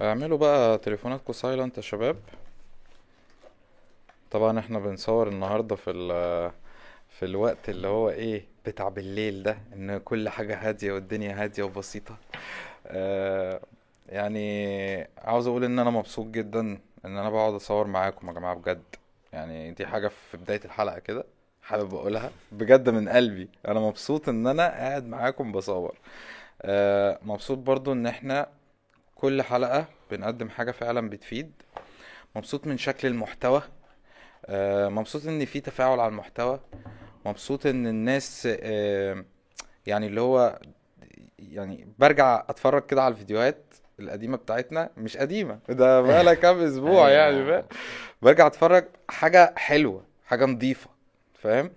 اعملوا بقى تليفوناتكم سايلنت يا شباب. طبعا إحنا بنصور النهارده في ال في الوقت اللي هو إيه بتاع بالليل ده ان كل حاجة هادية والدنيا هادية وبسيطة. آه يعني عاوز أقول ان أنا مبسوط جدا ان أنا بقعد اصور معاكم يا جماعة بجد. يعني دي حاجة في بداية الحلقة كده حابب اقولها. بجد من قلبي أنا مبسوط ان أنا قاعد معاكم بصور. آه مبسوط برضو ان إحنا كل حلقة بنقدم حاجة فعلا بتفيد. مبسوط من شكل المحتوى. آه، مبسوط إن في تفاعل على المحتوى. مبسوط إن الناس آه، يعني اللي هو يعني برجع أتفرج كده على الفيديوهات القديمة بتاعتنا. مش قديمة ده بقالها كام أسبوع يعني أيوة. فاهم؟ برجع أتفرج حاجة حلوة حاجة نظيفة فاهم؟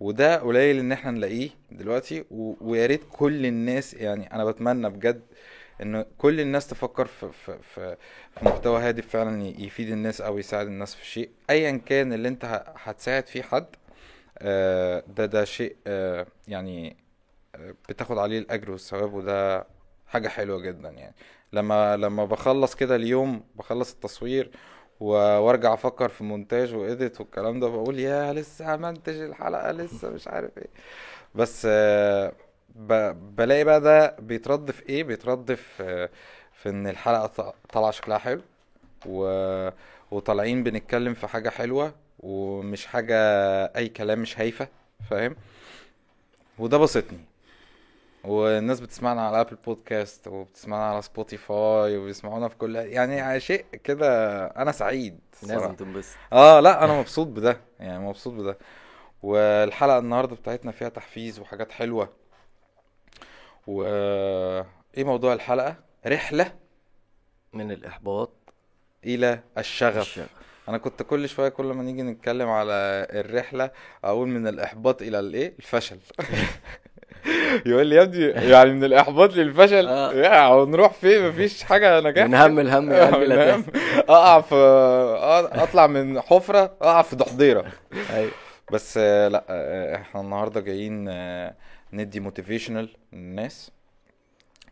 وده قليل إن إحنا نلاقيه دلوقتي. و... ويا ريت كل الناس يعني أنا بتمنى بجد ان كل الناس تفكر في في في, في محتوى هادف فعلا يفيد الناس أو يساعد الناس في شيء ايا كان اللي أنت هتساعد فيه حد آه، ده ده شيء آه، يعني آه، بتاخد عليه الأجر والثواب وده حاجة حلوة جدا يعني لما لما بخلص كده اليوم بخلص التصوير وأرجع أفكر في مونتاج و edit والكلام ده بقول يا لسه همنتج الحلقة لسه مش عارف إيه بس. بلاقي بقى ده بيترد في إيه؟ بيترد في في إن الحلقة ط- طالعة شكلها حلو و... وطالعين بنتكلم في حاجة حلوة ومش حاجة أي كلام مش هايفة فاهم؟ وده بسطني. والناس بتسمعنا على Apple Podcast وبتسمعنا على Spotify وبيسمعونا في كل يعني شيء كده أنا سعيد لازم تنبسط. آه لا أنا مبسوط بده يعني مبسوط بده. والحلقة النهاردة بتاعتنا فيها تحفيز وحاجات حلوة. و إيه موضوع الحلقة؟ رحلة من الإحباط إلى الشغف. الشغف. أنا كنت كل شوية كل ما نيجي نتكلم على الرحلة أقول من الإحباط إلى الإيه؟ الفشل. يقول لي يا ابني يعني من الإحباط للفشل؟ آه. يا نروح فين؟ مفيش حاجة نجاح. من هم الهم يا قلبي. تحزن أقع في أطلع من حفرة أقع في دحديرة. أيوه. بس آه، لا آه، إحنا النهارده جايين آه، ندي motivational للناس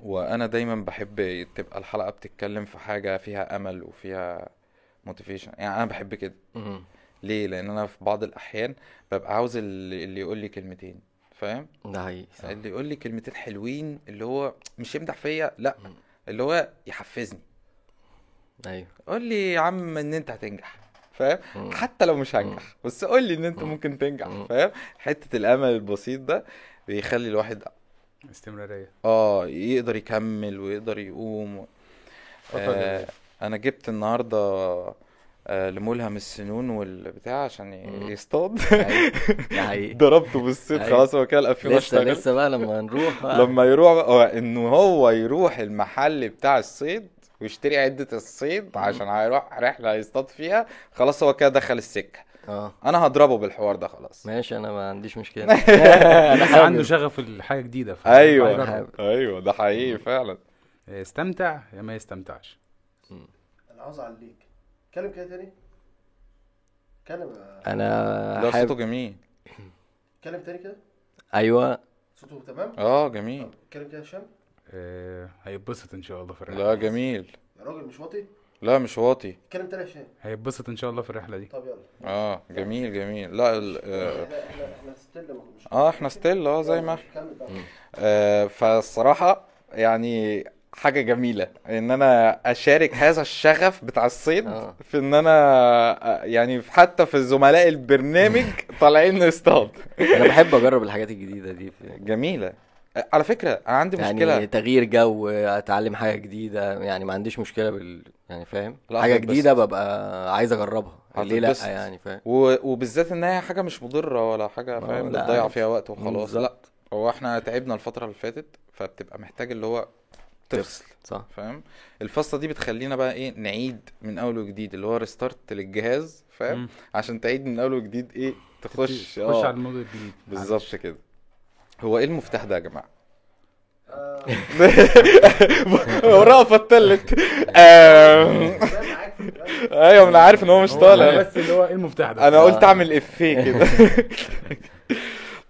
وأنا دايما بحب تبقى الحلقة بتتكلم في حاجة فيها أمل وفيها motivation يعني أنا بحب كده. ليه؟ لأن أنا في بعض الأحيان ببقى عاوز اللي يقول لي كلمتين. فاهم؟ ده حقيقي صح. اللي يقول لي كلمتين حلوين اللي هو مش يمدح فيا لأ. مم. اللي هو يحفزني. أيوه. قول لي يا عم إن أنت هتنجح. فاهم. حتى لو مش هنجح. بس قول لي إن أنت مم. ممكن تنجح. فاهم؟ حتة الأمل البسيط ده. بيخلي الواحد استمرارية. آه يقدر يكمل ويقدر يقوم. فترة آه. أنا جبت النهارده آه لملهم السنون والبتاع عشان. يصطاد. ضربته بالصيد. خلاص هو كده الافيون لسه اشتغل لسه بقى لما نروح بقى. لما يروح بقى انه هو يروح المحل بتاع الصيد ويشتري عدة الصيد عشان هيروح رحلة يصطاد فيها خلاص هو كده دخل السكة. آه. أنا هضربه بالحوار ده خلاص. ماشي أنا ما عنديش مشكلة. لسه عنده شغف الحاجة جديدة ف- أيوه. هيجرب. أيوه ده حقيقي فعلا. يستمتع يا ما يستمتعش. أنا عاوز اعليك اتكلم كده تاني. اتكلم يا- أنا ده صوته جميل. اتكلم تاني كده. أيوه. صوته تمام؟ آه جميل. اتكلم كده هشام. آه، هيتبسط إن شاء الله في لا جميل. يا راجل مش واطي؟ لا مش واطي. اتكلم تاني يا هشام. هيتبسط إن شاء الله في الرحلة دي. طب يلا. آه جميل جميل. لا ال- آه إحنا إحنا إحنا still مش آه، إحنا still آه زي ما إحنا. آه فالصراحة يعني حاجة جميلة إن أنا أشارك هذا الشغف بتاع الصيد آه. في إن أنا آه، يعني حتى في زملاء البرنامج طالعين نصطاد. أنا بحب أجرب الحاجات الجديدة دي. في جميلة. آه، على فكرة أنا عندي يعني مشكلة. تغيير جو أتعلم حاجة جديدة. يعني ما عنديش مشكلة بال يعني فاهم؟ لأ، حاجة هتتبسط. جديدة ببقى عايز أجربها. ليه لأ. يعني؟ فاهم؟ و- وبالذات إن هي حاجة مش مضرة ولا حاجة آه، فاهم؟ بتضيع. فيها وقت وخلاص. لأ بالظبط. هو إحنا تعبنا الفترة اللي فاتت فبتبقى محتاج اللي هو تفصل صح. فاهم؟ الفصلة دي بتخلينا بقى إيه نعيد من أول وجديد اللي هو restart للجهاز فاهم؟ مم. عشان تعيد من أول وجديد إيه تخش تخش على آه الموضوع الجديد. بالظبط كده. هو إيه المفتاح ده يا جماعة؟ آه، وراها الكلام. أيوه أنا عارف إن هو مش طالع. بس اللي هو إيه المفتاح ده؟ أنا قلت آه. أعمل إفيه كده.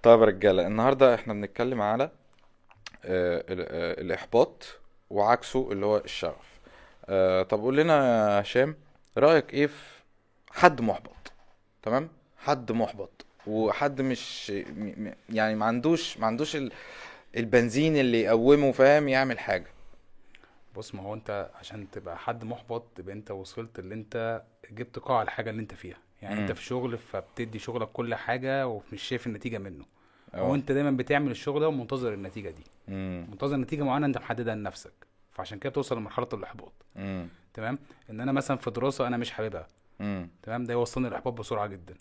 طيب يا رجالة النهارده إحنا بنتكلم على آه، آه، الإحباط وعكسه اللي هو الشغف. طب قول لنا يا هشام رأيك إيه في حد محبط؟ تمام؟ حد محبط وحد مش يعني ما عندوش ما عندوش ال- البنزين اللي يقومه فاهم؟ يعمل حاجة. بص ما هو انت عشان تبقى حد محبط تبقى انت وصلت اللي انت جبت قاع الحاجة اللي انت فيها. يعني انت مم. في شغل فبتدي شغلك كل حاجة ومش شايف النتيجة منه. آه. أو انت دايما بتعمل الشغل ده ومنتظر النتيجة دي. امم منتظر نتيجة معينة انت محددها لنفسك. فعشان كده بتوصل لمرحلة الإحباط. تمام؟ ان أنا مثلا في دراسة أنا مش حاببها. تمام؟ ده يوصلني الإحباط بسرعة جدا.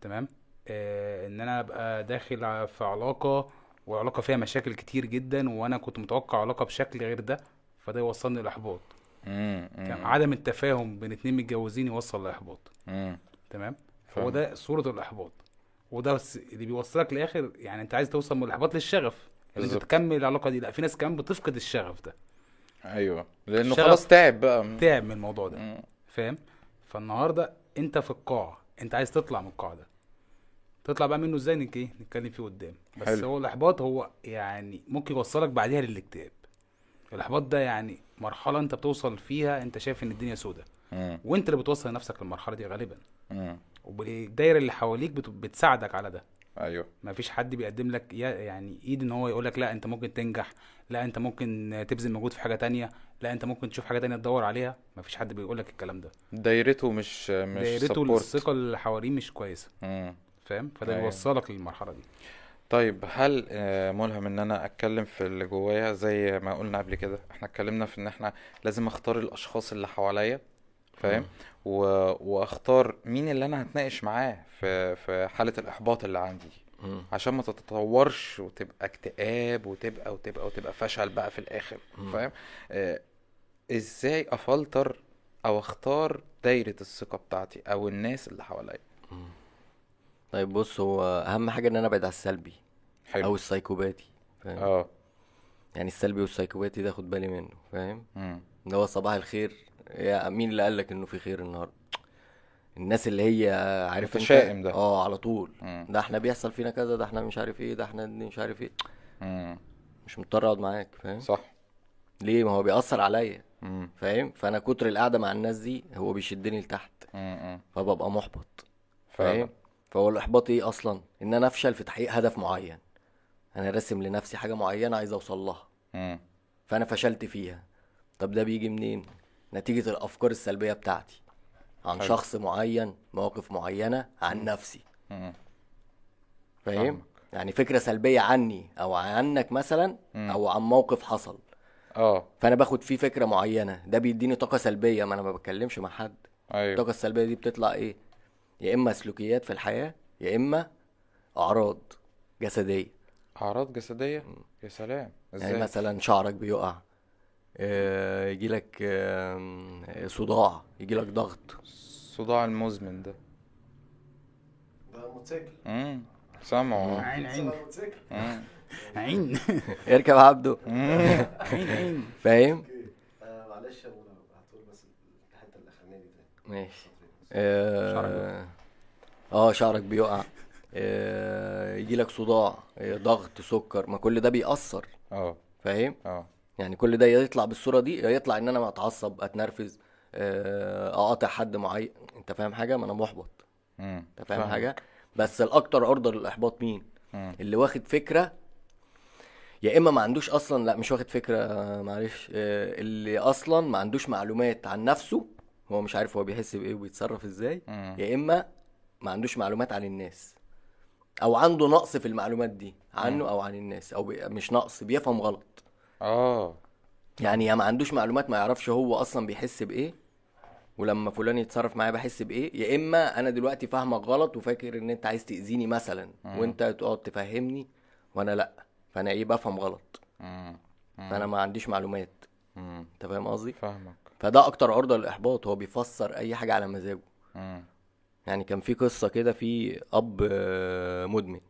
تمام؟ آه ان أنا ابقى داخل في علاقة وعلاقة فيها مشاكل كتير جدا وأنا كنت متوقع علاقة بشكل غير ده فده يوصلني لإحباط. امم عدم التفاهم بين اتنين متجوزين يوصل لإحباط. تمام؟ فاهم. ده صورة الإحباط. وده بس اللي بيوصلك لآخر يعني أنت عايز توصل من الإحباط للشغف. إن أنت. تكمل العلاقة دي. لا في ناس كمان بتفقد الشغف ده. أيوه. لأنه. خلاص تعب بقى. تعب من الموضوع ده. فاهم؟ فالنهاردة أنت في القاع. أنت عايز تطلع من القاع ده. تطلع بقى منه إزاي؟ نك إيه؟ نتكلم فيه قدام. بس حلو. هو الإحباط هو يعني ممكن يوصلك بعديها للاكتئاب. الإحباط ده يعني مرحلة أنت بتوصل فيها أنت شايف إن الدنيا سودة. مم. وأنت اللي بتوصل نفسك للمرحلة دي غالبا. والدايره اللي حواليك بت- بتساعدك على ده. أيوه. ما فيش حد بيقدم لك يعني إيد إن هو يقول لك لا أنت ممكن تنجح لا أنت ممكن تبذل مجهود في حاجة تانية لا أنت ممكن تشوف حاجة تانية تدور عليها. ما فيش حد بيقول لك الكلام ده. دايرته مش مش دايرته. الثقة اللي حواليه مش كويسة. مم. فاهم؟ فده أيوة. بيوصلك للمرحلة دي. طيب هل آه، ملهم إن أنا أتكلم في اللي جوايا زي ما قلنا قبل كده؟ إحنا اتكلمنا في إن إحنا لازم أختار الأشخاص اللي حواليا فاهم؟ و... وأختار مين اللي أنا هتناقش معاه في في حالة الإحباط اللي عندي. مم. عشان ما تتطورش وتبقى اكتئاب وتبقى وتبقى وتبقى فشل بقى في الآخر. فاهم؟ آه إزاي أفلتر أو أختار دايرة الثقة بتاعتي أو الناس اللي حواليا؟ طيب بص هو أهم حاجة إن أنا أبعد على السلبي أو حلو السايكوباتي فاهم؟ آه. يعني السلبي والسايكوباتي ده خد بالي منه فاهم؟ مم. اللي هو صباح الخير يا مين اللي قال لك إنه في خير النهارده الناس اللي هي عارف أنت؟ متشائم ده. آه على طول. مم. ده إحنا بيحصل فينا كذا ده إحنا مش عارف إيه ده إحنا مش عارف إيه. مم. مش مضطر أقعد معاك فاهم؟ صح. ليه؟ ما هو بيأثر عليا مم. فاهم؟ فأنا كتر القعدة مع الناس دي هو بيشدني لتحت. فببقى محبط فاهم؟ فهو الإحباط إيه أصلا؟ إن أنا أفشل في تحقيق هدف معين. أنا راسم لنفسي حاجة معينة عايز أوصل لها. مم. فأنا فشلت فيها. طب ده بيجي منين؟ نتيجة الأفكار السلبية بتاعتي. عن حلو. شخص معين مواقف معينة عن نفسي. مم. فاهم. يعني فكرة سلبية عني أو عنك مثلا مم. أو عن موقف حصل. آه. فأنا باخد فيه فكرة معينة. ده بيديني طاقة سلبية. ما أنا ما بتكلمش مع حد. أيوه. الطاقة السلبية دي بتطلع إيه؟ يا إما سلوكيات في الحياة يا إما أعراض جسدية. أعراض جسدية؟ يا سلام. يعني إزاي؟ مثلا شعرك بيقع آه، يجيلك آم، صداع يجيلك ضغط. الصداع المزمن ده. ده موتوسيكل. امم سامعه. عين عين. عين. اركب عبده. عين عين. فاهم؟ أوكي. آه معلش يا هتقول بس الحتة الاخرانيه دي تاني ماشي. آه آه شعرك بيقع. آه يجيلك صداع آه ضغط سكر ما كل ده بيأثر. آه. فاهم؟ آه. يعني كل ده يطلع بالصورة دي يطلع إن أنا اتعصب أتنرفز آه، أقاطع حد معين. أنت فاهم حاجة؟ ما أنا محبط. مم. أنت فاهم. حاجة؟ بس الأكتر عرضة للإحباط مين؟ مم. اللي واخد فكرة يا إما ما عندوش أصلا لا مش واخد فكرة آه، معلش آه، اللي أصلا ما عندوش معلومات عن نفسه هو مش عارف هو بيحس بإيه وبيتصرف إزاي مم. يا إما ما عندوش معلومات عن الناس أو عنده نقص في المعلومات دي عنه أو عن الناس أو بي... مش نقص بيفهم غلط. آه. يعني يا ما عندوش معلومات ما يعرفش هو أصلا بيحس بإيه ولما فلان يتصرف معايا بحس بإيه يا إما أنا دلوقتي فاهمك غلط وفاكر إن أنت عايز تأذيني مثلا وأنت تقعد تفهمني وأنا لأ فأنا إيه بفهم غلط. مم. فأنا ما عنديش معلومات. مم. أنت فاهم قصدي؟ فاهمك. فده أكتر عرضة للإحباط هو بيفسر أي حاجة على مزاجه. مم. يعني كان في قصة كده في أب آه، مدمن.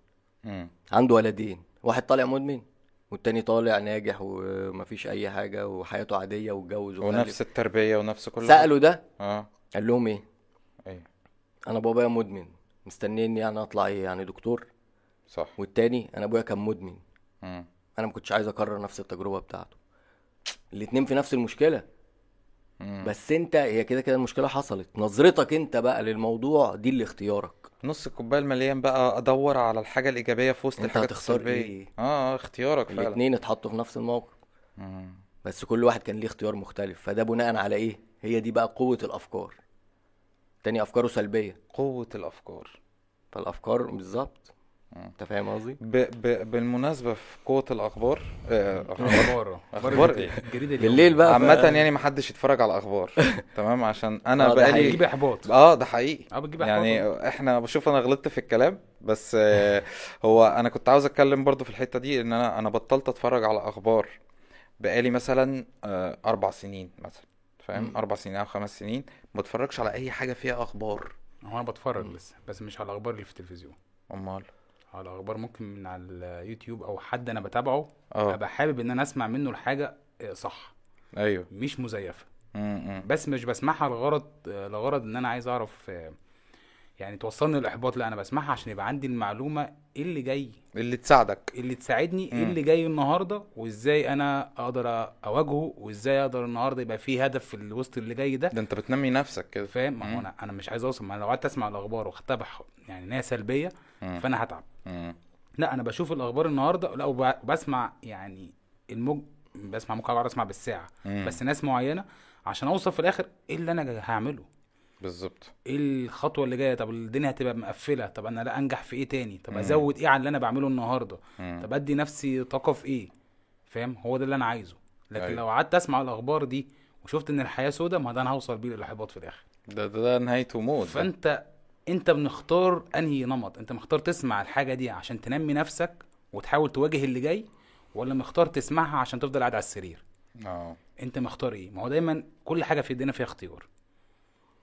مم. عنده ولدين واحد طالع مدمن والتاني طالع ناجح ومفيش أي حاجة وحياته عادية واتجوز ونفس التربية ونفس كل حاجة. سألوا ده آه. قال لهم إيه؟ أيوه أنا بابايا مدمن مستنيني يعني أطلع إيه؟ يعني دكتور. صح. والتاني أنا أبويا كان مدمن. مم. أنا ما كنتش عايز أكرر نفس التجربة بتاعته. الاتنين في نفس المشكلة. مم. بس انت هي كده كده المشكلة حصلت. نظرتك انت بقى للموضوع دي اللي اختيارك. نص الكوباية المليان بقى أدور على الحاجة الإيجابية في وسط الحاجات السلبية. إيه؟ آه اختيارك فعلا. الاتنين اتحطوا في نفس الموقف. مم. بس كل واحد كان ليه اختيار مختلف. فده بناء على إيه؟ هي دي بقى قوة الأفكار. تاني أفكاره سلبية. قوة الأفكار. فالأفكار بالظبط. انت فاهم قصدي؟ ب... ب... بالمناسبة في قوة الأخبار آه،. أخبار أخبار إيه؟ بالليل بقى عامة ف- يعني ما حدش يتفرج على الأخبار تمام؟ عشان أنا آه، بقالي بتجيب إحباط. آه ده حقيقي. آه بتجيب إحباط يعني إحنا بشوف أنا غلطت في الكلام بس آه، هو أنا كنت عاوز أتكلم برضو في الحتة دي إن أنا أنا بطلت أتفرج على أخبار بقالي مثلا آه، أربع سنين مثلا فاهم. أربع سنين أو خمس سنين ما بتفرجش على أي حاجة فيها أخبار. هو أنا بتفرج لسه بس مش على الأخبار اللي في التلفزيون. أمال. على الاخبار ممكن من على اليوتيوب أو حد أنا بتابعه آه ابقى حابب إن أنا أسمع منه الحاجة آه، صح أيوه مش مزيفة م- م. بس مش بسمعها لغرض آه، لغرض إن أنا عايز أعرف آه، يعني توصلني الاحباط لا أنا بسمعها عشان يبقى عندي المعلومة إيه اللي جاي اللي تساعدك اللي تساعدني إيه مم. اللي جاي النهارده وإزاي أنا أقدر أواجهه وإزاي أقدر النهارده يبقى في هدف في الوسط اللي جاي ده ده أنت بتنمي نفسك كده فاهم مم. أنا أنا مش عايز أوصل ما أنا لو قعدت أسمع الأخبار واختها بح- يعني ان هي سلبية مم. فأنا هتعب. لا أنا بشوف الأخبار النهارده لا وب- وبسمع يعني المج بسمع ممكن اقعد اسمع بالساعة. مم. بس ناس معينة عشان اوصل في الآخر إيه اللي أنا هعمله. بالظبط. إيه الخطوة اللي جاية؟ طب الدنيا هتبقى مقفلة. طب أنا لا أنجح في إيه تاني؟ طب مم. أزود إيه على اللي أنا بعمله النهارده؟ مم. طب أدي نفسي طاقة في إيه؟ فاهم؟ هو ده اللي أنا عايزه. لكن أيوة. لو قعدت أسمع الأخبار دي وشفت إن الحياة سودة ما ده أنا هوصل بيه للإحباط في الآخر. ده ده, ده نهايته موت. فأنت انت بنختار انهي نمط؟ انت مختار تسمع الحاجة دي عشان تنمي نفسك وتحاول تواجه اللي جاي ولا مختار تسمعها عشان تفضل قاعد على السرير؟ آه. انت مختار إيه؟ ما هو دايما كل حاجة في ايدينا فيها اختيار.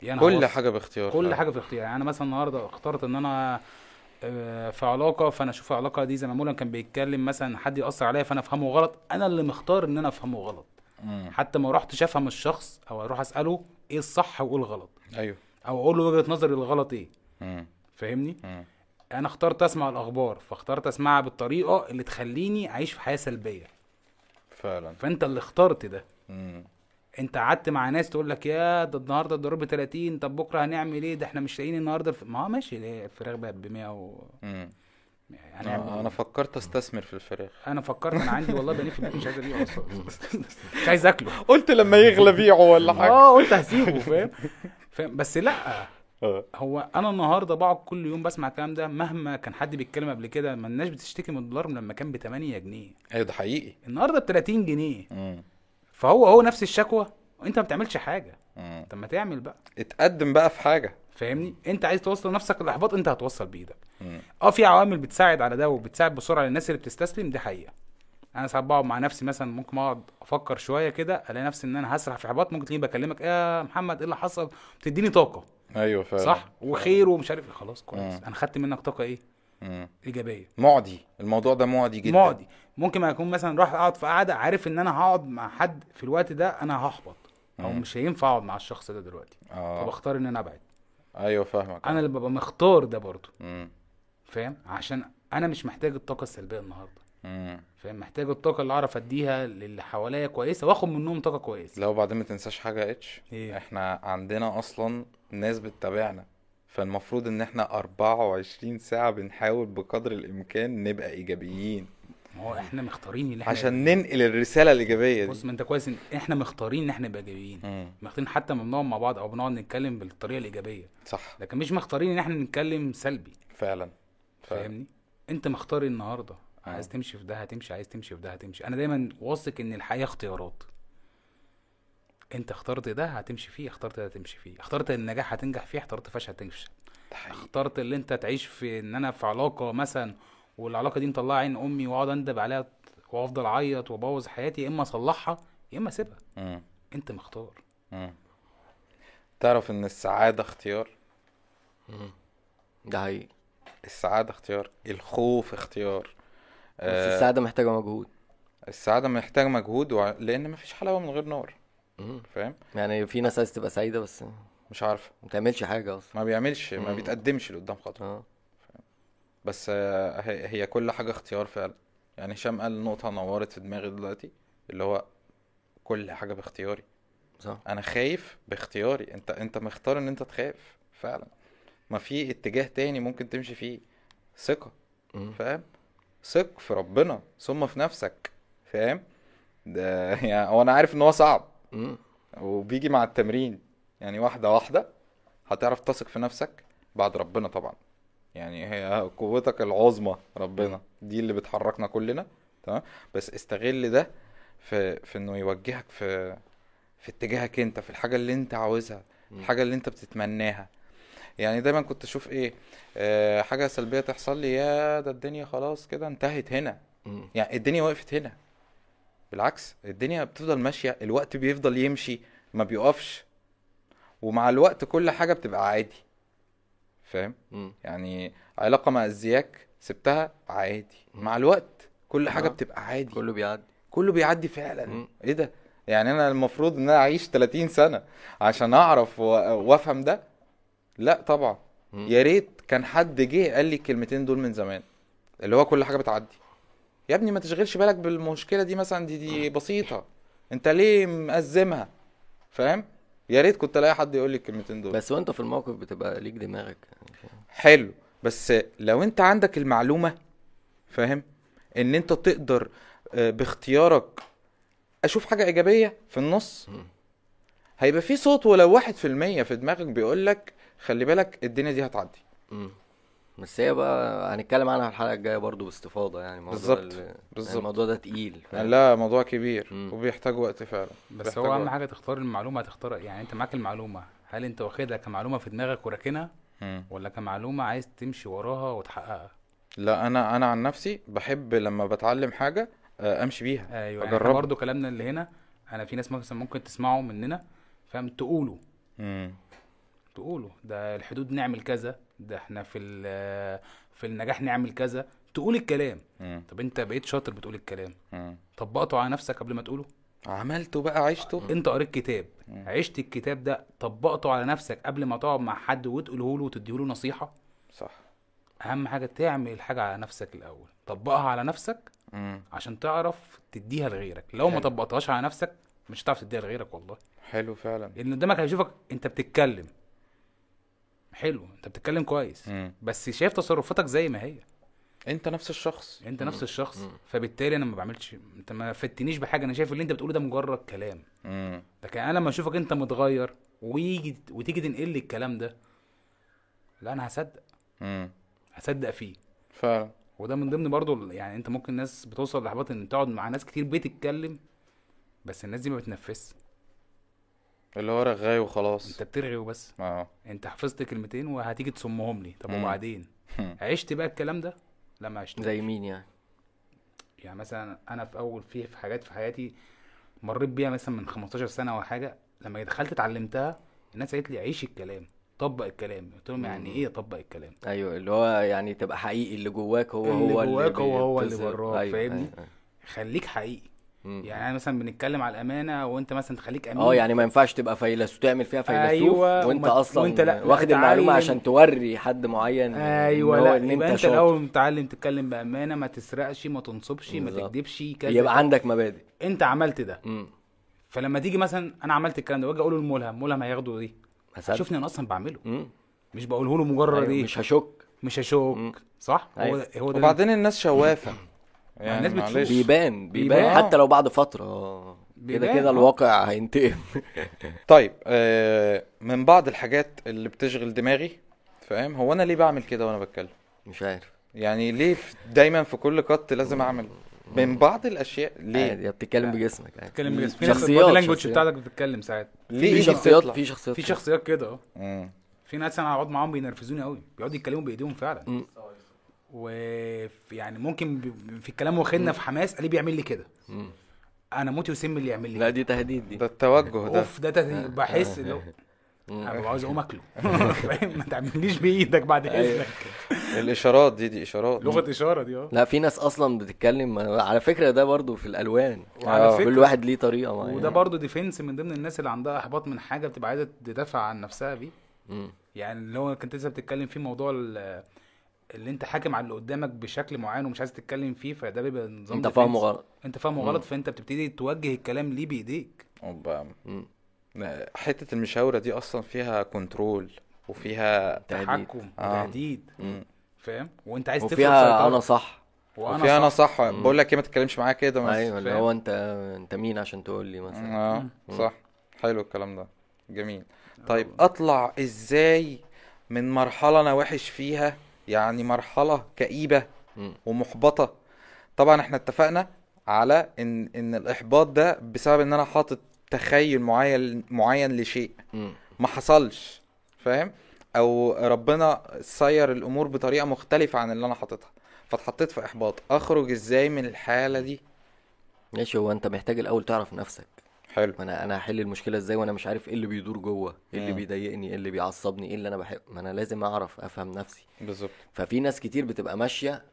يعني كل حاجة باختيار كل فعلا. حاجة في اختيار. يعني أنا مثلا النهارده اخترت إن أنا آه، في علاقة فأنا أشوف العلاقة دي زي ما مولا كان بيتكلم مثلا حد يأثر عليا فأنا أفهمه غلط أنا اللي مختار إن أنا أفهمه غلط. مم. حتى ما رحتش أفهم الشخص أو أروح أسأله إيه الصح وإيه الغلط. أيوه. أو أقول له وجهة نظري الغلط إيه. فاهمني. أنا اخترت أسمع الأخبار فاخترت أسمعها بالطريقة اللي تخليني أعيش في حياة سلبية. فعلا. فأنت اللي اخترت ده. مم. أنت قعدت مع ناس تقول لك يا ده النهارده الضرب ب 30 طب بكرة هنعمل إيه؟ ده إحنا مش لاقيين النهارده الف... ما هو ماشي الفراخ بقت ب 100 و... مم. هنعمل آه،؟ أنا فكرت أستثمر في الفراخ. أنا فكرت أنا عندي والله بني في البيت مش عايز أبيعه أصلا. مش عايز أكله. قلت لما يغلى بيعه ولا حاجة. آه قلت هسيبه فاهم؟ فاهم؟ بس لأ. آه. هو أنا النهارده بقعد كل يوم بسمع الكلام ده مهما كان حد بيتكلم قبل كده ما الناس بتشتكي من الدولار لما كان ب 8 جنيه. أيوه ده حقيقي. النهارده ب 30 جنيه. مم. فهو هو نفس الشكوى وأنت ما بتعملش حاجة. مم. طب ما تعمل بقى. اتقدم بقى في حاجة. فاهمني؟ أنت عايز توصل نفسك للإحباط أنت هتوصل بإيدك. آه في عوامل بتساعد على ده وبتساعد بسرعة للناس اللي بتستسلم دي حقيقة. أنا ساعات بقعد مع نفسي مثلا ممكن اقعد أفكر شوية كده الاقي نفسي إن أنا هسرح في احباط ممكن تلاقيني بكلمك يا محمد إيه اللي حصل؟ بتديني طاقة. أيوه فعلا. صح؟ وخير ومش عارف إيه. خلاص كويس. مم. أنا خدت منك طاقة إيه؟ مم. إيجابية. معدي. الموضوع ده معدي جدا. معدي. ممكن ما اكون مثلا راح أقعد في قعدة عارف إن أنا هقعد مع حد في الوقت ده أنا هحبط. أو مم. مش هينفع أقعد مع الشخص ده دلوقتي. آه. فبختار إن أنا أبعد. أيوه فاهمك. أنا اللي ببقى مختار ده برضه. فاهم؟ عشان أنا مش محتاج الطاقة السلبية النهارده. مم. فاهم؟ محتاج الطاقة اللي أعرف أديها للي حواليا كويسة وآخد منهم طاقة كويسة. لو بعدين ما تنساش حاجة يا إتش. إيه. إحنا عندنا أصلا ناس بتتابعنا فالمفروض إن إحنا 24 ساعة بنحاول بقدر الإمكان نبقى إيجابيين. ما هو إحنا مختارين ان إحنا عشان ننقل الرسالة الإيجابية بص دي ما أنت كويس إن إحنا مختارين إن إحنا نبقى إيجابيين. مختارين حتى لما بنقعد مع بعض أو بنقعد نتكلم بالطريقة الإيجابية. صح. لكن مش مختارين إن إحنا نتكلم سلبي. فعلا. فعلا فاهمني؟ أنت مختار النهارده؟ آه. عايز تمشي في ده هتمشي عايز تمشي في ده هتمشي. أنا دايما واثق إن الحياة اختيارات. أنت اخترت ده هتمشي فيه اخترت ده هتمشي فيه. اخترت النجاح هتنجح فيه اخترت الفشل هتفشل ده حقيقي. اخترت اللي أنت تعيش في إن أنا في علاقة مثلا والعلاقة دي مطلعة عين أمي وأقعد أندب عليها وأفضل أعيط وأبوظ حياتي يا إما أصلحها يا إما أسيبها. مم. أنت مختار. مم. تعرف إن السعادة اختيار؟ ده حقيقي. السعادة اختيار الخوف اختيار. بس آه السعادة محتاجة مجهود. السعادة محتاج مجهود وع... لأن مفيش حلاوة من غير نار. فاهم؟ يعني في ناس عايز تبقى سعيدة بس مش عارفة ما بتعملش حاجة أصلا. ما بيعملش ما مم. بيتقدمش لقدام خطوة آه. بس آه، هي كل حاجة اختيار فعلا. يعني هشام قال نقطة نورت في دماغي دلوقتي اللي هو كل حاجة باختياري. صح. أنا خايف باختياري. أنت أنت مختار إن أنت تخاف فعلا. ما في اتجاه تاني ممكن تمشي فيه. مم. فاهم؟ ثق في ربنا ثم في نفسك فاهم؟ ده يعني هو أنا عارف إن هو صعب. مم. وبيجي مع التمرين يعني واحدة واحدة هتعرف تثق في نفسك بعد ربنا طبعا. يعني هي قوتك العظمى ربنا دي اللي بتحركنا كلنا تمام؟ بس استغل ده في في إنه يوجهك في في اتجاهك أنت في الحاجة اللي أنت عاوزها الحاجة اللي أنت بتتمناها. يعني دايما كنت أشوف إيه آه حاجة سلبية تحصل لي يا ده الدنيا خلاص كده انتهت هنا. مم. يعني الدنيا وقفت هنا. بالعكس الدنيا بتفضل ماشية الوقت بيفضل يمشي ما بيقفش. ومع الوقت كل حاجة بتبقى عادي. فاهم. يعني علاقة مع الزياك سبتها عادي. مع الوقت كل حاجة آه. بتبقى عادي. كله بيعدي. كله بيعدي فعلا. مم. إيه ده؟ يعني أنا المفروض إن أنا أعيش 30 سنة عشان أعرف وأفهم ده. لا طبعا. يا ريت كان حد جه قال لي الكلمتين دول من زمان اللي هو كل حاجة بتعدي. يا ابني ما تشغلش بالك بالمشكلة دي مثلا دي دي بسيطة. انت ليه مأزمها؟ فاهم؟ يا ريت كنت الاقي حد يقول لي الكلمتين دول. بس وانت في الموقف بتبقى ليك دماغك. حلو. بس لو انت عندك المعلومة فاهم؟ ان انت تقدر آه، باختيارك أشوف حاجة ايجابية في النص. هيبقى في صوت ولو واحد في المية في دماغك بيقولك خلي بالك الدنيا دي هتعدي مم. بس هي بقى هنتكلم عنها الحلقة الجاية برضو باستفاضة يعني موضوع بالظبط، ال- بالظبط. الموضوع ده تقيل فاهم؟ لا موضوع كبير مم. وبيحتاج وقت فعلا بس هو أهم. حاجة تختار المعلومة هتختار يعني أنت معاك المعلومة هل أنت واخدها كمعلومة في دماغك وراكنها. ولا كمعلومة عايز تمشي وراها وتحققها لا أنا أنا عن نفسي بحب لما بتعلم حاجة آه، أمشي بيها أيوه يعني إحنا اجربها برضه كلامنا اللي هنا أنا في ناس مثلا ممكن تسمعه مننا فاهم تقولوا مم. تقولوا ده الحدود نعمل كذا ده إحنا في ال- في النجاح نعمل كذا تقول الكلام. مم. طب انت بقيت شاطر بتقول الكلام. مم. طبقته على نفسك قبل ما تقوله. عملته بقى عشته؟ انت قريت كتاب. عشت الكتاب ده طبقته على نفسك قبل ما تقعد مع حد وتقوله له وتديه له نصيحة؟ صح. أهم حاجة تعمل الحاجة على نفسك الأول. طبقها على نفسك مم. عشان تعرف تديها لغيرك. لو ما حلو. طبقتهاش على نفسك مش هتعرف تديها لغيرك والله. حلو فعلا. لأن اللي قدامك هيشوفك أنت بتتكلم. حلو انت بتتكلم كويس. مم. بس شايف تصرفاتك زي ما هي. انت نفس الشخص. انت نفس الشخص. فبالتالي أنا ما بعملش انت ما فتنيش بحاجة. أنا شايف اللي انت بتقوله ده مجرد كلام. مم. لكن أنا لما اشوفك انت متغير ويجي وتيجي تنقل لي الكلام ده لا أنا هصدق. مم. هصدق فيه. فعلا وده من ضمن برضو يعني انت ممكن ناس بتوصل لحباط ان تقعد مع ناس كتير بتتكلم بس الناس دي ما بتنفذش. اللي هو رغاي وخلاص انت بترغي وبس آه انت حفظت كلمتين وهتيجي تصمهم لي طب مم. وبعدين مم. عشت بقى الكلام ده لا ما عشت زي مين يعني يعني مثلا أنا في أول في في حاجات في حياتي مريت بيها مثلا من 15 سنة أو حاجة لما دخلت اتعلمتها الناس قالت لي عيش الكلام طبق الكلام قلت لهم يعني إيه اطبق الكلام أيوه اللي هو يعني تبقى حقيقي اللي جواك هو اللي هو جواك هو هو اللي. براك، أيوة، فاهمني؟ أيوة، أيوة. خليك حقيقي. يعني أنا مثلا بنتكلم على الأمانة وأنت مثلا تخليك أمين. آه يعني ما ينفعش تبقى فيلسوف تعمل فيها فيلسوف أيوة، وأنت وما- أصلا وأنت لا- واخد لا المعلومه. عشان توري حد معين أيوه إن هو لا إن يبقى أنت أنت الأول متعلم تتكلم بأمانة ما تسرقش ما تنصبش ما. تكذبش كذا. يبقى عندك مبادئ. أنت عملت ده. امم فلما تيجي مثلا أنا عملت الكلام ده وأجي أقوله لملهم ملهم هياخده إيه. شوفني أنا أصلا بعمله. مم. مش بقوله له مجرد أيوة، إيه؟ مش هشك. مش هشوك صح؟ هو أيوة. ده هو ده وبعدين الناس شوافة. يعني الناس بتشوف. معلش بيبان بيبان. حتى لو بعد فترة. كده كده آه. الواقع هينتقم طيب آه من بعض الحاجات اللي بتشغل دماغي فاهم هو أنا ليه بعمل كده وأنا بتكلم مش عارف يعني ليه دايما في كل قط لازم أعمل من بعض الأشياء ليه عادي بتتكلم بجسمك عادي بتتكلم ناس شخصيات- البادي لانجوج شخصيات. بتاعتك بتتكلم ساعات ليه في شخصيات؟ في شخصيات في شخصيات كده آه. في ناس أنا اقعد معاهم بينرفزوني قوي بيقعدوا يتكلموا بإيديهم فعلا مم. ويعني ممكن ب- في الكلام واخدنا في حماس قال بيعمل لي كده. أنا موتي وسم اللي يعمل لي لا. دي تهديد دي. ده التوجه ده. أوف ده تهديد. بحس اللي هو أنا ببقى عاوز أقوم أكله. فاهم؟ ما تعمليش بإيدك بعد أيوة. إذنك. الإشارات دي دي إشارات. لغة إشارة دي آه. لا في ناس أصلا بتتكلم على فكرة ده برضو في الألوان. وعلى آه. فكرة. كل واحد ليه طريقة معينة. وده برضه ديفنس من ضمن الناس اللي عندها إحباط من حاجة بتبقى عايزة تدافع عن نفسها بيه. يعني اللي هو كنت لسه بتتكلم فيه موضوع ال- اللي انت حاكم على اللي قدامك بشكل معين ومش عايز تتكلم فيه فده بيبقى نظام انت. فاهمه غلط. انت فاهمه غلط فانت بتبتدي توجه الكلام ليه بإيديك. حتة المشاورة دي أصلا فيها كنترول وفيها تهديد. تحكم آه. وتهديد مم. فاهم؟ وانت عايز تفرض وفيها. أنا صح. وفيها أنا صح. بقول لك إيه ما تتكلمش معايا كده مثلا أيوه اللي؟ هو أنت أنت مين عشان تقول لي مثلا. آه صح. حلو الكلام ده. جميل. طيب أطلع إزاي من مرحلة أنا وحش فيها يعني مرحلة كئيبة. ومحبطة. طبعا إحنا اتفقنا على إن إن الإحباط ده بسبب إن أنا حاطط تخيل معين معين لشيء. ما حصلش فاهم؟ أو ربنا سير الأمور بطريقة مختلفة عن اللي أنا حاططها فاتحطيت في إحباط. أخرج إزاي من الحالة دي؟ ماشي هو أنت محتاج الأول تعرف نفسك. حلو. ما أنا أنا هحل المشكلة إزاي وأنا مش عارف إيه اللي بيدور جوه إيه اللي. بيضايقني إيه اللي بيعصبني إيه اللي أنا بحب ما أنا لازم أعرف أفهم نفسي. بالظبط. ففي ناس كتير بتبقى ماشية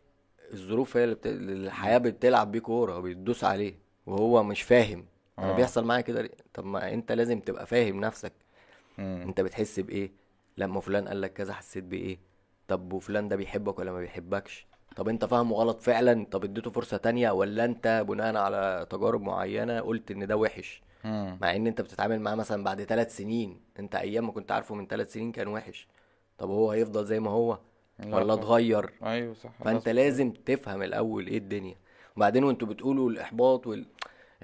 الظروف هي اللي بت... الحياة بتلعب بيه كوره وبتدوس عليه وهو مش فاهم. أنا آه. بيحصل معايا كده؟ طب ما أنت لازم تبقى فاهم نفسك. مم. أنت بتحس بإيه؟ لما فلان قال لك كذا حسيت بإيه؟ طب وفلان ده بيحبك ولا ما بيحبكش؟ طب أنت فاهمه غلط فعلا؟ طب اديته فرصة تانية؟ ولا أنت بناء على تجارب معينة قلت إن ده وحش؟ مم. مع إن أنت بتتعامل معاه مثلا بعد ثلاث سنين. أنت أيام ما كنت عارفه من ثلاث سنين كان وحش. طب هو هيفضل زي ما هو؟ لا ولا. اتغير؟ أيوه صح فأنت. لازم تفهم الأول إيه الدنيا. وبعدين وأنتوا بتقولوا الإحباط وال...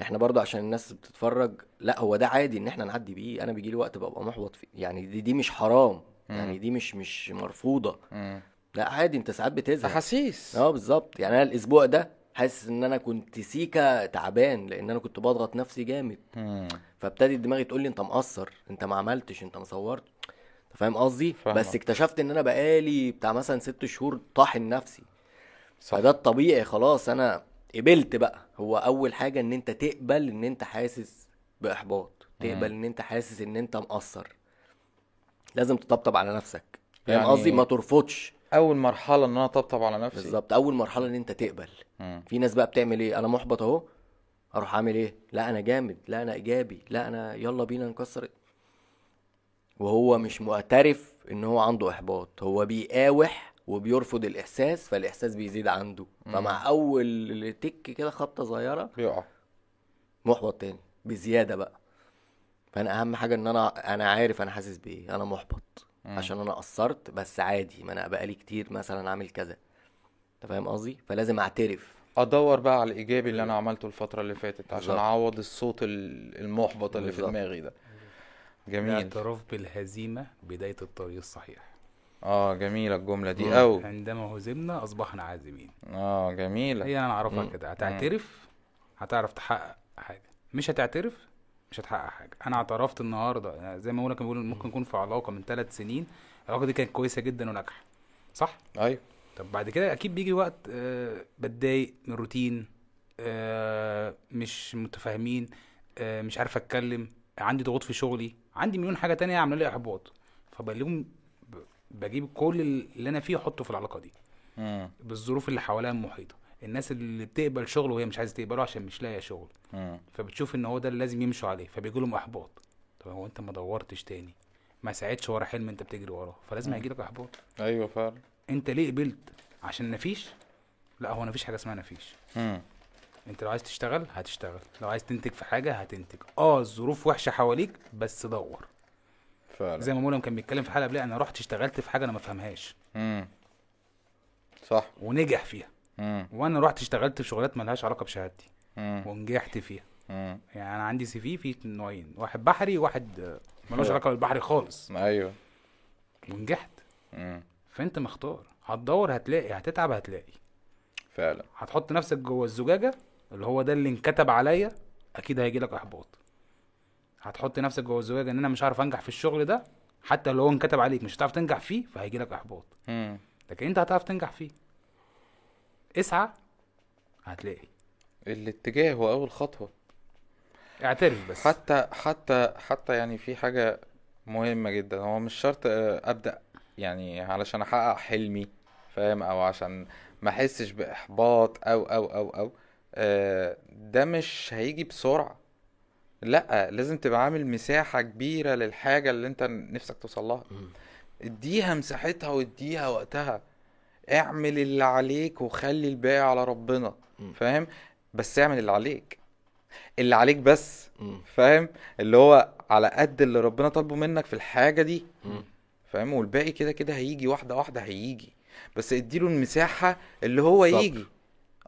إحنا برضو عشان الناس بتتفرج لا هو ده عادي إن إحنا نعدي بيه. أنا بيجي لي وقت ببقى محبط فيه. يعني دي, دي مش حرام. يعني دي مش مش مرفوضة. مم. لا عادي أنت ساعات بتزهق. أحاسيس. آه بالظبط. يعني أنا الأسبوع ده حاسس إن أنا كنت سيكا تعبان لأن أنا كنت بضغط نفسي جامد. فابتدت دماغي تقول لي أنت مقصر أنت ما عملتش أنت ما صورت. أنت فاهم قصدي. بس اكتشفت إن أنا بقالي بتاع مثلا ست شهور طاحن نفسي. صح. فده الطبيعي خلاص أنا قبلت بقى. هو أول حاجة إن أنت تقبل إن أنت حاسس بإحباط تقبل إن أنت حاسس إن أنت مقصر. لازم تطبطب على نفسك. فاهم يعني- قصدي؟ ما ترفضش. أول مرحلة إن أنا أطبطب على نفسي. بالظبط. أول مرحلة إن أنت تقبل. مم. في ناس بقى بتعمل إيه؟ أنا محبط أهو. أروح اعمل إيه؟ لا أنا جامد. لا أنا إيجابي. لا أنا يلا بينا نكسر وهو مش معترف إن هو عنده إحباط. هو بيقاوح وبيرفض الإحساس فالإحساس بيزيد عنده. فمع أول تك كده خبطة صغيرة بيقع. محبط تاني بزيادة بقى. فأنا أهم حاجة إن أنا أنا عارف أنا حاسس بإيه. أنا محبط. عشان أنا قصرت بس عادي ما أنا بقالي كتير مثلا عامل كذا. أنت فاهم قصدي؟ فلازم أعترف. أدور بقى على الإيجابي اللي أنا عملته الفترة اللي فاتت عشان. أعوض الصوت ال- المحبط اللي في بالظبط. دماغي ده. جميل. الاعتراف بالهزيمة بداية الطريق الصحيح. آه جميلة الجملة مم. دي أوي. عندما هزمنا أصبحنا عازمين. آه جميلة. هي أنا أعرفها مم. كده. هتعترف؟ هتعرف تحقق حاجة. مش هتعترف؟ مش هتحقق حاجة. أنا اعترفت النهاردة يعني زي ما بقولك بقول ممكن نكون في علاقة من ثلاث سنين العلاقة دي كانت كويسة جدا وناجحة. صح؟ أيوه. طب بعد كده أكيد بيجي وقت آه، بتضايق من الروتين آه، مش متفاهمين آه، مش عارف أتكلم عندي ضغوط في شغلي عندي مليون حاجة تانية عامله لي إحباط. ب- بجيب كل اللي أنا فيه أحطه في العلاقة دي. بالظروف اللي حواليها المحيطة. الناس اللي بتقبل شغل وهي مش عايزة تقبله عشان مش لاقية شغل. مم. فبتشوف إن هو ده اللي لازم يمشوا عليه فبيجي لهم إحباط. طب هو أنت ما دورتش تاني؟ ما ساعدش ورا حلم أنت بتجري وراه فلازم هيجي لك إحباط. أيوه فعلا. أنت ليه قبلت؟ عشان نفيش؟ لا هو مفيش حاجة اسمها نفيش. مم. أنت لو عايز تشتغل هتشتغل. لو عايز تنتج في حاجة هتنتج. آه الظروف وحشة حواليك بس دور. فعلا. زي ما مولانا كان بيتكلم في حلقة قبلها أنا رحت اشتغلت في حاجة أنا ما فهمهاش. مم. صح. ونجح فيها. مم. وأنا رحت اشتغلت في شغلات ملهاش علاقة بشهادتي. مم. ونجحت فيها. مم. يعني أنا عندي سي في فيه نوعين. واحد بحري وواحد آه، ملوش علاقة بالبحري خالص. أيوه. ونجحت. مم. فأنت مختار. هتدور هتلاقي هتتعب هتلاقي. فعلا. هتحط نفسك جوه الزجاجة اللي هو ده اللي انكتب عليا أكيد هيجي لك إحباط. هتحط نفسك جوه الزجاجة إن أنا مش عارف أنجح في الشغل ده حتى لو هو انكتب عليك مش هتعرف تنجح فيه فهيجي لك إحباط. مم. لكن أنت هتعرف تنجح فيه. اسعى. هتلاقي. الاتجاه هو أول خطوة. اعترف بس. حتى حتى حتى يعني في حاجة مهمة جدا. هو مش شرط أبدأ يعني علشان أحقق حلمي فاهم؟ أو عشان ما أحسش بإحباط أو أو أو أو. آه، ده مش هيجي بسرعة. لأ لازم تبقى عامل مساحة كبيرة للحاجة اللي أنت نفسك توصلها اديها مساحتها واديها وقتها. اعمل اللي عليك وخلي الباقي على ربنا مم. فاهم بس اعمل اللي عليك اللي عليك بس مم. فاهم اللي هو على قد اللي ربنا طالبه منك في الحاجة دي مم. فاهم والباقي كده كده هيجي واحدة واحدة هيجي بس اديله المساحة اللي هو صبر. يجي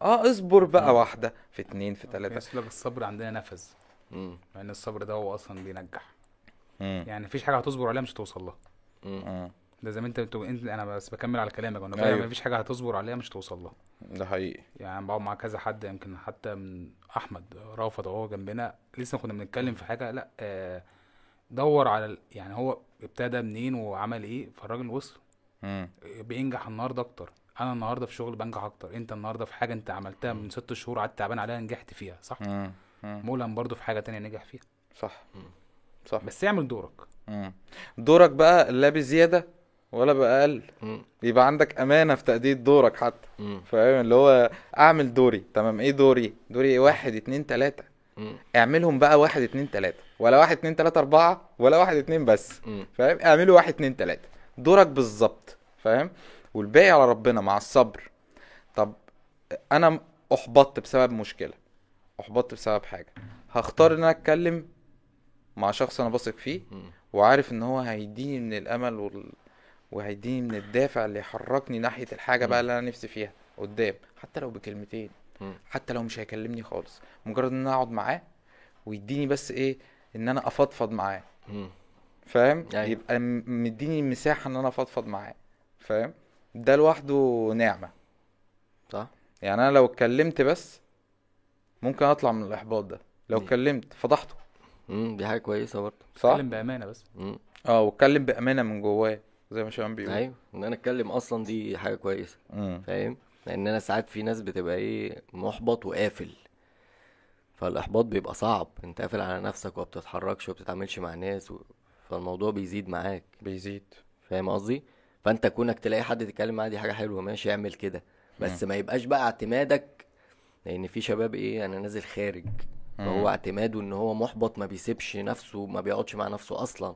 آه اصبر بقى واحدة في اتنين في تلاتة الصبر عندنا نفذ مم. مع ان الصبر ده هو أصلا بينجح مم. يعني مفيش حاجة هتصبر عليها مش هتوصل لها مم. مم. ده زي ما انت انت أنا بس بكمل على كلامك أنا أيوة. أيوه. مفيش حاجة هتصبر عليها مش توصل لها ده حقيقي يعني بقعد مع كذا حد يمكن حتى من أحمد رافض أهو جنبنا لسه كنا بنتكلم في حاجة لأ آه دور على ال- يعني هو ابتدى منين وعمل إيه فالراجل وصل مم. بينجح النهارده أكتر أنا النهارده في شغل بنجح أكتر أنت النهارده في حاجة أنت عملتها من ست شهور قعدت تعبان عليها نجحت فيها صح مم. مم. مولان برضو في حاجة تانية نجح فيها صح صح بس اعمل دورك مم. دورك بقى لا بزيادة ولا بأقل. مم. يبقى عندك أمانة في تأدية دورك حتى. فاهم؟ اللي هو أعمل دوري. تمام. إيه دوري؟ دوري إيه؟ واحد اتنين تلاتة. مم. اعملهم بقى واحد اتنين تلاتة. ولا واحد اتنين تلاتة أربعة. ولا واحد اتنين بس. فاهم؟ اعملوا واحد اتنين تلاتة. دورك بالظبط. فاهم؟ والباقي على ربنا مع الصبر. طب أنا أحبطت بسبب مشكلة. أحبطت بسبب حاجة. هختار إن أنا أتكلم مع شخص أنا بثق فيه. وعارف إن هو هيديني من الأمل وال... وهيديني من الدافع اللي يحركني ناحية الحاجة بقى اللي أنا نفسي فيها قدام حتى لو بكلمتين. حتى لو مش هيكلمني خالص مجرد إن أنا أقعد معاه ويديني بس إيه إن أنا أفضفض معاه. فاهم؟ أيوة. يبقى مديني مساحة إن أنا أفضفض معاه. فاهم؟ ده لوحده نعمة. صح. يعني أنا لو اتكلمت بس ممكن أطلع من الإحباط ده. لو. اتكلمت فضحته. مم. دي حاجة كويسة برضه. صح؟ اتكلم بأمانة بس. مم. آه واتكلم بأمانة من جواه. زي ما شباب بيقول أيوه إن أنا أتكلم أصلا دي حاجة كويسة فاهم؟ لأن أنا ساعات في ناس بتبقى إيه محبط وقافل. فالإحباط بيبقى صعب أنت قافل على نفسك وما بتتحركش وما مع ناس و... فالموضوع بيزيد معاك. بيزيد. فاهم قصدي؟ فأنت كونك تلاقي حد تتكلم معاه دي حاجة حلوة ماشي اعمل كده. بس ما يبقاش بقى اعتمادك لأن في شباب إيه أنا نازل خارج فهو اعتماده إن هو محبط ما بيسيبش نفسه ما بيقعدش مع نفسه أصلا.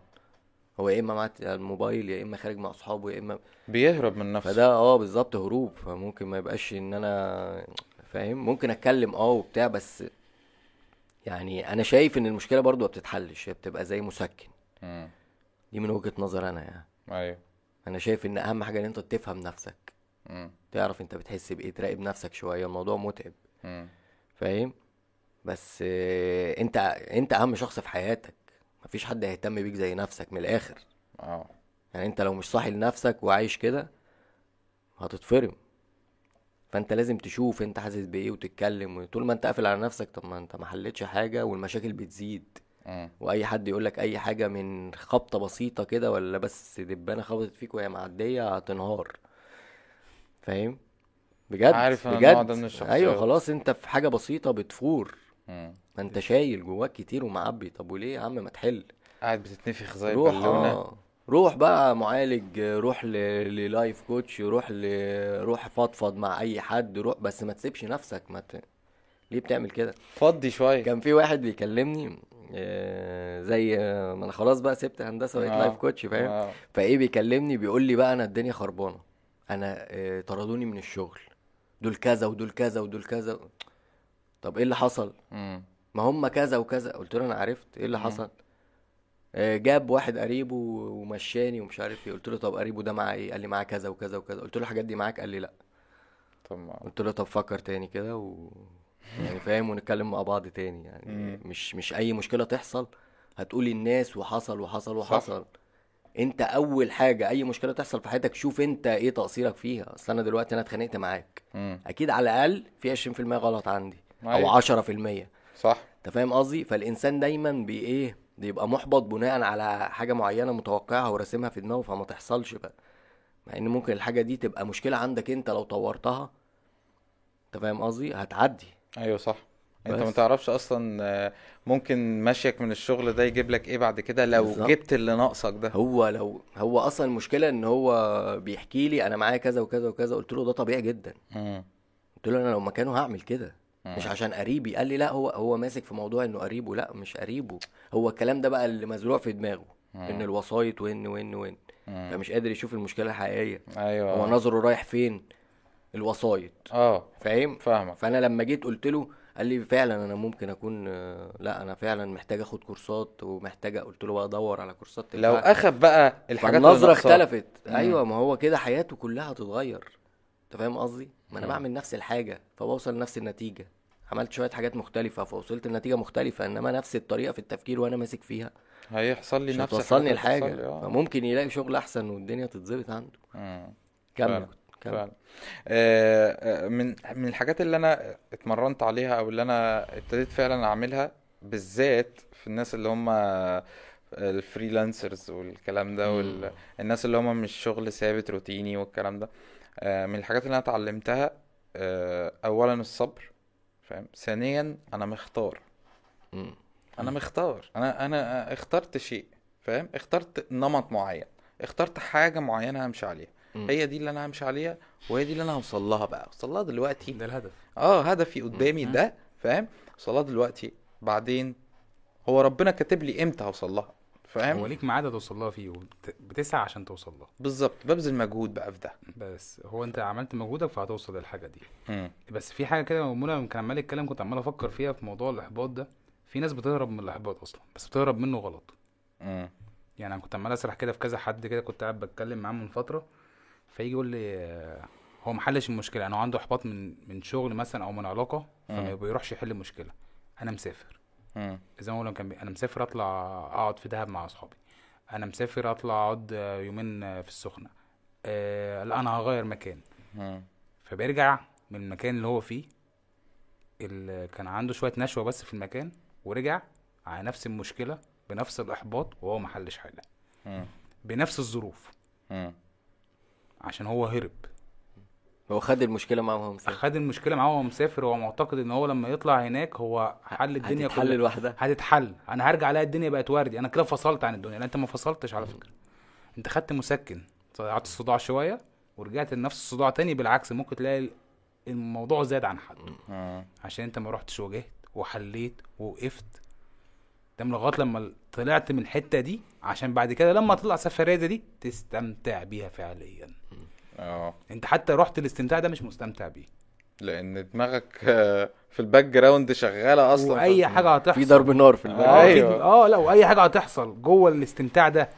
هو يا إما مع الموبايل يا إما خارج مع أصحابه يا إما بيهرب من نفسه. فده آه بالظبط هروب فممكن ما يبقاش إن أنا فاهم؟ ممكن أتكلم آه وبتاع بس يعني أنا شايف إن المشكلة برضو ما بتتحلش هي بتبقى زي مسكن. امم دي من وجهة نظر أنا يعني. أيوه. أنا شايف إن أهم حاجة إن أنت تفهم نفسك. امم تعرف أنت بتحس بإيه تراقب نفسك شوية الموضوع متعب. فاهم؟ بس آه، أنت أنت أهم شخص في حياتك. مفيش حد هيهتم بيك زي نفسك من الآخر. آه. يعني أنت لو مش صاحي لنفسك وعايش كده هتتفرم. فأنت لازم تشوف أنت حاسس بإيه وتتكلم. وطول ما أنت قافل على نفسك طب ما أنت ما حلتش حاجة والمشاكل بتزيد. وأي حد يقول لك أي حاجة من خبطة بسيطة كده ولا بس دبانة خبطت فيك وهي معدية هتنهار. فاهم؟ بجد عارف بجد. ده من الشخصيات. أيوه خلاص أنت في حاجة بسيطة بتفور. ما انت شايل جواك كتير ومعبي. طب وليه يا عم ما تحل؟ قاعد بتتنفخ زي روح البالونة. آه. روح بقى معالج روح ل... للايف كوتش روح ل... روح فضفض مع أي حد روح بس ما تسيبش نفسك. ما ت... ليه بتعمل كده؟ فضي شوية. كان في واحد بيكلمني آه، زي آه، ما أنا خلاص بقى سبت هندسة بقيت آه. life coach فاهم؟ آه. فإيه بيكلمني بيقول لي بقى أنا الدنيا خربانة. أنا آه، طردوني من الشغل. دول كذا ودول كذا ودول كذا. طب إيه اللي حصل؟ امم ما هم كذا وكذا. قلت له أنا عرفت. إيه اللي حصل؟ آه، جاب واحد قريبه ومشاني ومش عارف إيه. قلت له طب قريبه ده معاه إيه؟ قال لي معاه كذا وكذا وكذا. قلت له الحاجات دي معاك؟ قال لي لأ. طب ما قلت له طب فكر تاني كده و يعني فاهم ونتكلم مع بعض تاني يعني. مم. مش مش أي مشكلة تحصل. هتقولي الناس وحصل وحصل وحصل. أنت أول حاجة أي مشكلة تحصل في حياتك شوف أنت إيه تقصيرك فيها. أصل أنا دلوقتي أنا اتخانقت معاك. امم أكيد على الأقل في 20% غلط عندي. أيوة. أو 10% صح؟ انت فاهم قصدي؟ فالإنسان دايما بي إيه بيبقى محبط بناء على حاجة معينة متوقعها وراسمها في دماغه فما تحصلش بقى. مع إن ممكن الحاجة دي تبقى مشكلة عندك أنت لو طورتها. أنت فاهم قصدي؟ هتعدي. أيوه صح. أنت ما بس. تعرفش أصلا ممكن مشيك من الشغل ده يجيب لك إيه بعد كده لو بالظبط. جبت اللي ناقصك ده. هو لو هو أصلا المشكلة إن هو بيحكي لي أنا معايا كذا وكذا وكذا قلت له ده طبيعي جدا. امم قلت له أنا لو مكانه هعمل كده. مش عشان قريبي. قال لي لا هو هو ماسك في موضوع إنه قريبه. لا مش قريبه. هو الكلام ده بقى اللي مزروع في دماغه إن الوسايط وإن وإن وإن. فمش قادر يشوف المشكلة الحقيقية. أيوه. هو نظره رايح فين؟ الوسايط. آه. فاهم؟ فاهمك. فأنا لما جيت قلت له قال لي فعلا أنا ممكن أكون لا أنا فعلا محتاج آخد كورسات ومحتاج قلت له بقى أدور على كورسات لو. أخد بقى الحاجات ناقصاه. اختلفت. أيوه ما هو كده حياته كلها هتتغير. أنت فاهم قصدي ما أنا. بعمل نفس الحاجة فبوصل لنفس النتيجة عملت شوية حاجات مختلفة فوصلت لنتيجة مختلفة إنما نفس الطريقة في التفكير وأنا ماسك فيها هيحصل لي نفس اللي لحاجه آه. فممكن يلاقي شغل أحسن والدنيا تتظبط عنده. كمل فعلا. آه، آه، من من الحاجات اللي أنا اتمرنت عليها أو اللي أنا ابتديت فعلا أعملها بالذات في الناس اللي هم الفريلانسرز والكلام ده. والناس اللي هم مش شغل ثابت روتيني والكلام ده من الحاجات اللي أنا اتعلمتها آه، اولا الصبر فاهم؟ ثانيا أنا مختار. أنا مختار. أنا أنا اخترت شيء فاهم؟ اخترت نمط معين. اخترت حاجة معينة همشي عليها. هي دي اللي أنا همشي عليها وهي دي اللي أنا هوصل لها بقى. اوصل لها دلوقتي. ده الهدف. آه هدفي قدامي. ده فاهم؟ اوصل لها دلوقتي. بعدين هو ربنا كاتب لي إمتى هوصل لها؟ هو فاهم ليك ميعاد هتوصل لها فيه بتسعى عشان توصل لها بالظبط ببذل مجهود بقى في ده بس هو انت عملت مجهودك فهتوصل للحاجة دي مم. بس في حاجة كده منى يمكن عمال اتكلم كنت عمال أفكر فيها في موضوع الإحباط ده في ناس بتهرب من الإحباط أصلا بس بتهرب منه غلط مم. يعني أنا كنت عمال أسرح كده في كذا حد كده كنت قاعد بتكلم معاه من فترة فيجي يقول لي هو محلش المشكلة أنا عنده إحباط من من شغل مثلا أو من علاقة فما. بيروحش يحل المشكلة أنا مسافر. زي ما بقول كان أنا مسافر أطلع أقعد في دهب مع أصحابي. أنا مسافر أطلع أقعد يومين في السخنة. آه لا أنا هغير مكان. مم. فبيرجع من المكان اللي هو فيه اللي كان عنده شوية نشوة بس في المكان ورجع على نفس المشكلة بنفس الإحباط وهو ما حلش حاجة. مم. بنفس الظروف. مم. عشان هو هرب. هو خد المشكلة معاه وهو مسافر. خد المشكلة معاه وهو مسافر. وهو معتقد إن هو لما يطلع هناك هو حل الدنيا هتتحل كلها. لوحدها. هتتحل. أنا هرجع ألاقي الدنيا بقت وردي. أنا كده فصلت عن الدنيا. لا أنت ما فصلتش على فكرة. أنت خدت مسكن. قعدت الصداع شوية ورجعت لنفس الصداع تاني. بالعكس ممكن تلاقي الموضوع زاد عن حد مم. عشان أنت ما رحتش واجهت وحليت ووقفت من لغاية لما طلعت من الحتة دي. عشان بعد كده لما تطلع سفرية زي دي تستمتع بيها فعليا. آه. انت حتى رحت الاستمتاع ده مش مستمتع بيه. لأن دماغك آه، في ال background شغالة أصلا وأي حاجة هتحصل. في ضرب نار في البلد آه أيوة. في- آه لا وأي حاجة هتحصل جوه الاستمتاع ده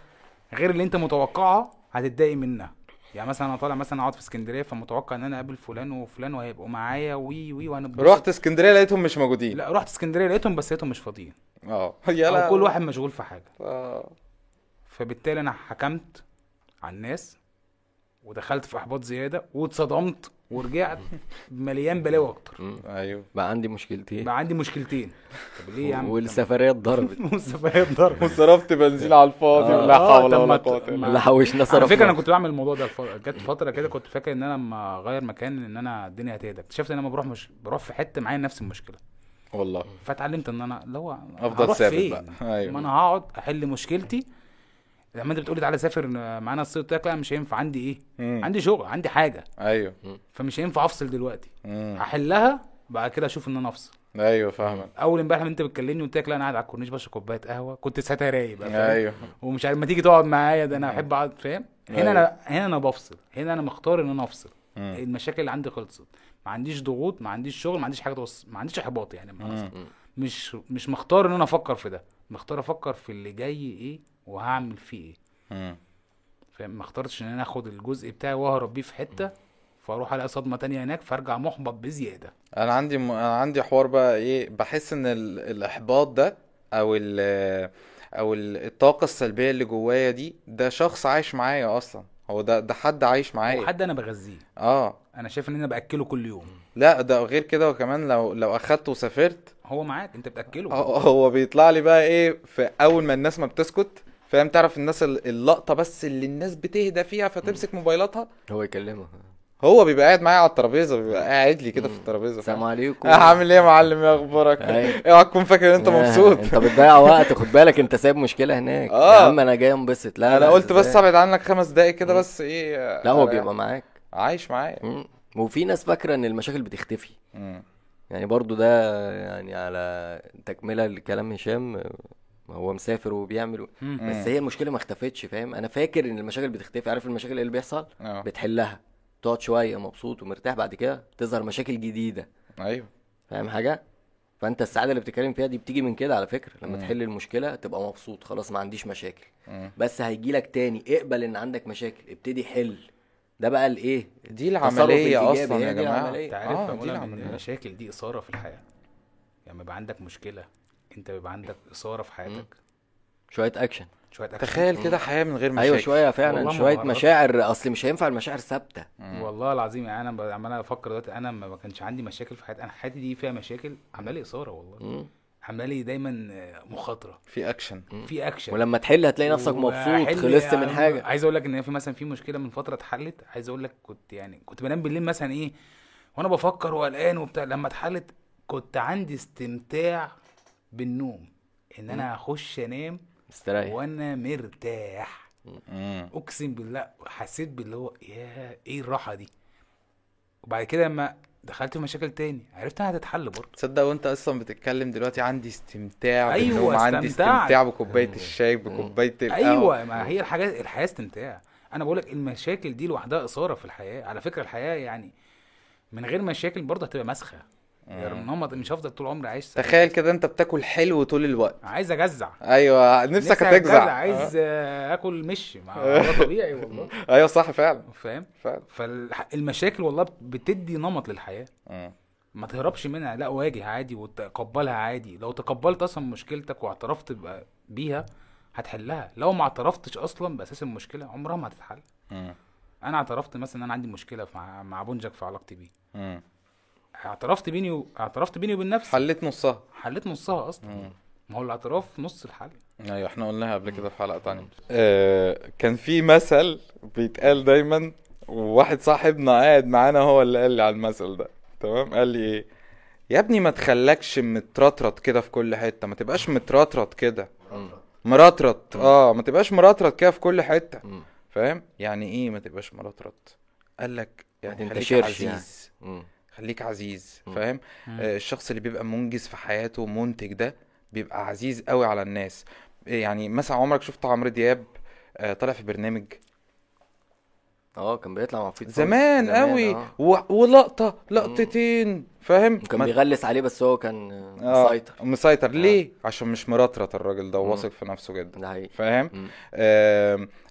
غير اللي أنت متوقعها هتتضايق منها. يعني مثلا أنا طالع مثلا أقعد في اسكندرية فمتوقع إن أنا اقابل فلان وفلان وهيبقوا معايا وي وي وهنبسط. رحت اسكندرية لقيتهم مش موجودين. لا رحت اسكندرية لقيتهم بس لقيتهم مش فاضيين. آه. يلا كل واحد مشغول في حاجة. آه. فبالتالي أنا حكمت على الناس ودخلت في إحباط زيادة واتصدمت ورجعت مليان بلاوي أكتر. مم. أيوه. بقى عندي مشكلتين. بقى عندي مشكلتين. طب ليه يا عم؟ والسفريات ضربت والسفريات ضرب وصرفت بنزين على الفاضي آه. ولا آه، حول طب ولا ما قوة إلا ما- بالله. حوشنا على صرفنا. فكرة أنا كنت بعمل الموضوع ده الف- جت فترة كده كنت فاكر إن أنا لما أغير مكان إن أنا الدنيا هتهدى. اكتشفت إن أنا بروح مش بروح في حتة معايا نفس المشكلة. والله. فاتعلمت إن أنا اللي هو هروح ثابت بقى. ما أيوة. أنا هقعد أحل مشكلتي لما انت بتقولي تعالى سافر معانا الصيف قلت لك لا مش هينفع عندي إيه مم. عندي شغل عندي حاجة أيوه فمش هينفع أفصل دلوقتي مم. هحلها بعد كده أشوف إن أنا أفصل أيوه فاهمك أول امبارح لما أنت بتكلمني قلت لك لا أنا قاعد على الكورنيش بشرب كوباية قهوة كنت ساعتها رايق بقى؟ أيوه ومش عارف ما تيجي تقعد معايا ده أنا بحب أقعد فاهم هنا أيوة. أنا هنا أنا بفصل هنا أنا مختار إن أنا أفصل مم. المشاكل اللي عندي خلصت ما عنديش ضغوط ما عنديش شغل ما عنديش حاجة توص... ما عنديش إحباط يعني. مم. مش مش مختار إن أنا أفكر في ده مختار أفكر في اللي جاي إيه وهعمل فيه إيه. فاهم؟ ما اخترتش ان أنا اخد الجزء بتاعي واهرب بيه في حتة فاروح الاقي صدمة تانية هناك فارجع محبط بزيادة. أنا عندي م... أنا عندي حوار بقى إيه بحس ان ال... الاحباط ده أو ال... أو ال- الطاقة السلبية اللي جوايا دي ده شخص عايش معايا أصلا. هو ده ده حد عايش هو معايا. حد أنا بغذيه. آه. أنا شايف ان أنا باكله كل يوم. لا ده غير كده وكمان لو لو اخدته وسافرت هو معاك انت بتاكله. هو هو بيطلع لي بقى إيه في اول ما الناس ما بتسكت فاهم؟ تعرف الناس ال- اللقطة بس اللي الناس بتهدى فيها فتمسك موبايلاتها؟ هو يكلمه. هو بيبقى قاعد معايا على الترابيزة بيبقى قاعد لي كده في الترابيزة السلام عليكم. عامل إيه يا معلم؟ إيه أخبارك. اوعى تكون فاكر إن أنت مبسوط. أنت بتضيع وقت. خد بالك أنت سايب مشكلة هناك. آه. يا عم أنا جاي أنبسط. لا أنا قلت بس؟ أبعد عنك خمس دقايق كده بس إيه لا هو بيبقى معاك. عايش معايا. وفي ناس فاكرة إن المشاكل بتختفي. يعني برضو ده يعني على تكملة لكلام هشام. ما هو مسافر وبيعمل و-. بس هي المشكلة ما اختفتش فاهم؟ أنا فاكر إن المشاكل بتختفي عارف المشاكل اللي بيحصل؟ آه. بتحلها. تقعد شوية مبسوط ومرتاح بعد كده تظهر مشاكل جديدة. أيوه. فاهم حاجة؟ فأنت السعادة اللي بتتكلم فيها دي بتيجي من كده على فكرة. لما مم. تحل المشكلة تبقى مبسوط خلاص ما عنديش مشاكل. مم. بس هيجي لك تاني اقبل إن عندك مشاكل ابتدي حل. ده بقى الايه دي العملية أصلا يا دي جماعة. العملية. انت عارف يا دي العملية المشاكل دي إثارة في الحياة. يعني يبقى عندك مشكلة انت بيبقى عندك إثارة في حياتك. شوية اكشن شوية أكشن. تخيل كده حياة من غير مشاكل. أيوه شوية فعلا شوية. مشاعر. أصل مش هينفع المشاعر ثابتة. والله العظيم يعني أنا عمال أفكر دلوقتي أنا ما كانش عندي مشاكل في حياتي. أنا حياتي دي فيها مشاكل عاملة لي إثارة والله. مم. عاملة لي دايما آه، مخاطرة. في اكشن في اكشن ولما تحل هتلاقي نفسك مبسوط وأحل- خلصت من يعني حاجة عايز أقول لك إن في مثلا في مشكلة من فترة اتحلت. عايز أقول لك كنت يعني كنت بنام بالليل مثلا إيه وأنا بفكر وقلقان وبتاع. لما اتحلت كنت عندي استمتاع بالنوم. إن أنا أخش أنام استريح وأنا مرتاح. مم. أقسم بالله حسيت باللي هو يا إيه الراحة دي؟ وبعد كده لما دخلت في مشاكل تاني عرفت إنها هتتحل برضه. تصدق وأنت أصلا بتتكلم دلوقتي عندي استمتاع أيوة، بالنوم عندي. استمتاع بكوباية الشاي بكوباية القهوه أيوه ما هي الحاجات الحياة استمتاع. أنا بقول لك المشاكل دي لوحدها إثارة في الحياة. على فكرة الحياة يعني من غير مشاكل برضه هتبقى مسخة. يعني نمط مش هفضل طول عمري عايش. تخيل كده انت بتاكل حلو طول الوقت. عايز أجزع. أيوه نفسك هتجزع. عايز آه، آكل مش ما هو طبيعي والله. آه. أيوه صح فعلا. فاهم؟ فعلا. فالمشاكل والله بتدي نمط للحياة. مم. ما تهربش منها. لا واجه عادي وتقبلها عادي. لو تقبلت أصلا مشكلتك واعترفت ب- بيها هتحلها. لو ما اعترفتش أصلا بأساس المشكلة عمرها ما هتتحل. أنا اعترفت مثلا إن أنا عندي مشكلة مع مع بونجك في علاقتي بيه. اعترفت بيني و... اعترفت بيني وبين نفسي. حليت نصها. حليت نصها أصلا. ما هو الاعتراف نص الحل أيوه إحنا قلناها قبل كده في حلقة تانية. آه كان في مثل بيتقال دايما وواحد صاحبنا قاعد معانا هو اللي قال لي على المثل ده. تمام؟ قال لي إيه؟ يا ابني ما تخلكش مترطرط كده في كل حتة ما تبقاش مترطرط كده. مرطرط آه ما تبقاش مرطرط كده في كل حتة. مم. فاهم؟ يعني إيه ما تبقاش مرطرط؟ قال لك يعني خليك تنتشرش يعني. خليك عزيز. فاهم؟ آه الشخص اللي بيبقى منجز في حياته منتج ده بيبقى عزيز قوي على الناس. يعني مثلا عمرك شفت عمرو دياب آه طالع في برنامج؟ آه كان بيطلع مع فيت زمان قوي. آه. و... ولقطة لقطتين فاهم؟ كان ما- بيغلس عليه بس هو كان آه، آه، مسيطر. مسيطر ليه؟ عشان مش مرطرط الراجل ده مم. وواثق في نفسه جدا. ده حقيقي. فاهم. آم،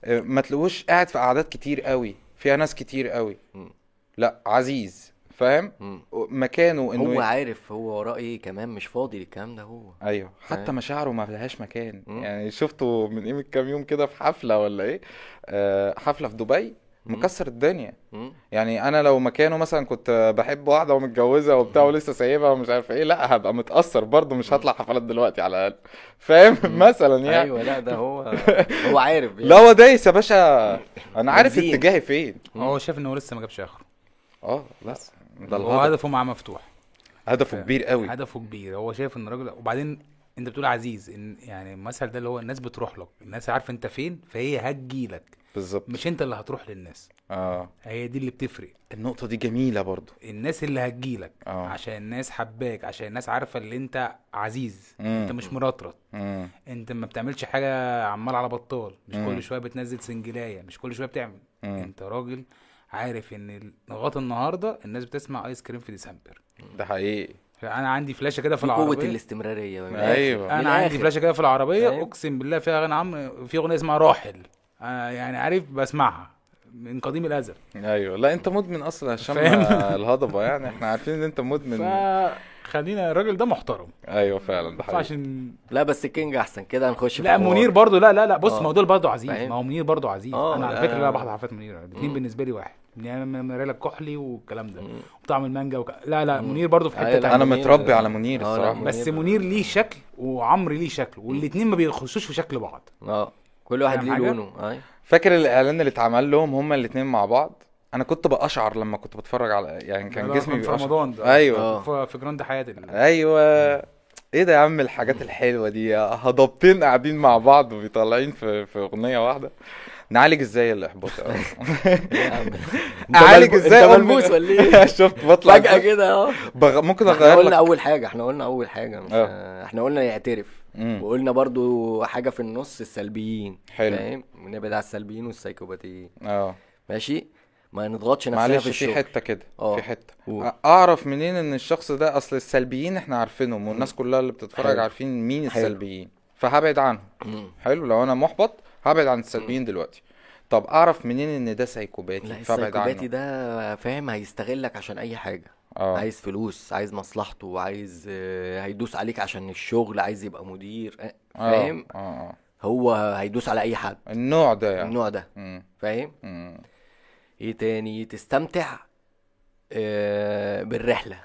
آه ما تلاقوش قاعد في قعدات كتير قوي. فيها ناس كتير قوي. مم. لا عزيز. فاهم. مكانه إنه هو عارف هو وراه إيه كمان مش فاضي للكلام ده هو. أيوه. حتى فاهم؟ مشاعره ما لهاش مكان. مم. يعني شفته من قيمة كام يوم كده في حفلة ولا إيه؟ آه حفلة في دبي. مكسر الدنيا. مم. يعني أنا لو مكانه مثلا كنت بحب واحدة ومتجوزة وبتاع ولسه سايبها ومش عارف إيه لأ هبقى متأثر برضه مش هطلع حفلات دلوقتي على الأقل. فاهم؟ مثلا يعني. أيوه لأ ده هو هو عارف يعني. لا هو دايس يا باشا. أنا عارف. اتجاهي فين. هو شايف ان هو لسه ما جابش آخره. آه لا ده هو هدفه معاه مفتوح. هدفه كبير قوي. هدفه كبير. هو شايف إن الراجل وبعدين أنت بتقول عزيز إن يعني المثل ده اللي هو الناس بتروح لك الناس عارفة أنت فين فهي هتجيلك بالظبط. مش أنت اللي هتروح للناس. آه. هي دي اللي بتفرق. النقطة دي جميلة برضه الناس اللي هتجيلك آه. عشان الناس حباك عشان الناس عارفة اللي أنت عزيز مم. أنت مش مرطرط أنت ما بتعملش حاجة عمال على بطال. مش مم. كل شوية بتنزل سنجلاية مش كل شوية بتعمل. مم. أنت راجل عارف إن لغاية النهارده الناس بتسمع ايس كريم في ديسمبر ده حقيقي أنا عندي فلاشة كده في العربية أيوة. الآخر. من أنا عندي. فلاشة كده في العربية فاهم؟ أقسم بالله فيها اغاني عمرو في أغنية اسمها راحل أنا يعني عارف بسمعها من قديم الأزل أيوه لا أنت مدمن أصلا هشام؟ الهضبة يعني إحنا عارفين إن أنت مدمن فخلينا الراجل ده محترم أيوه فعلا ده ما حقيقي ينفعش لا بس ال king أحسن كده هنخش في لا. منير برضو لا لا لا بص آه. ما هو دول برضو عزيز؟ ما هو منير برضو عزيز آه، أنا على. فكرة لا بحضر حفلات منير الاثنين بالنسبة لي واحد مريلة الكحلي والكلام ده. وطعم المانجا وك... لا لا منير برضو في حتة أيوة، تانية. أنا منير- متربي على منير آه، الصراحة. بس منير- منير ليه شكل وعمرو ليه شكل والاثنين ما بيخشوش في شكل بعض. آه كل واحد ليه؟ لونه. اي فاكر الإعلان اللي اتعمل لهم هما الاثنين مع بعض؟ أنا كنت بقشعر لما كنت بتفرج على يعني كان جسمي في رمضان ده. أيوه. آه. في, جراند حياه ال- أيوه. إيه ده يا عم الحاجات الحلوة دي؟ هضبتين قاعدين مع بعض وبيطلعين في في أغنية واحدة. نعالج إزاي الإحباط عم؟ أعالج إزاي انت ملبوس ولا إيه شفت بطلع فجأة كده آه بغ... ممكن إحنا أغير قلنا أول حاجة إحنا قلنا أول حاجة مش آه. إحنا قلنا يعترف. وقلنا برضو حاجة في النص السلبيين حلو. فاهم ونبعد على السلبيين والسايكوباتيين آه ماشي ما نضغطش نفسنا معلش في في الشغل حتة كده. في حتة قول. أ- أعرف منين إن الشخص ده أصل السلبيين إحنا عارفينهم والناس كلها اللي بتتفرج حلو. عارفين مين حلو. السلبيين فهبعد عنهم. حلو لو أنا محبط هبعد عن السلبيين دلوقتي. طب أعرف منين إن ده سايكوباتي؟ فأبعد السايكوباتي عنه ده فاهم هيستغلك عشان أي حاجة. آه. عايز فلوس عايز مصلحته عايز آه، هيدوس عليك عشان الشغل عايز يبقى مدير آه، آه فاهم؟ آه آه. هو هيدوس على أي حد. النوع ده يعني. النوع ده مم. فاهم؟ مم. إيه تاني؟ تستمتع آه، بالرحلة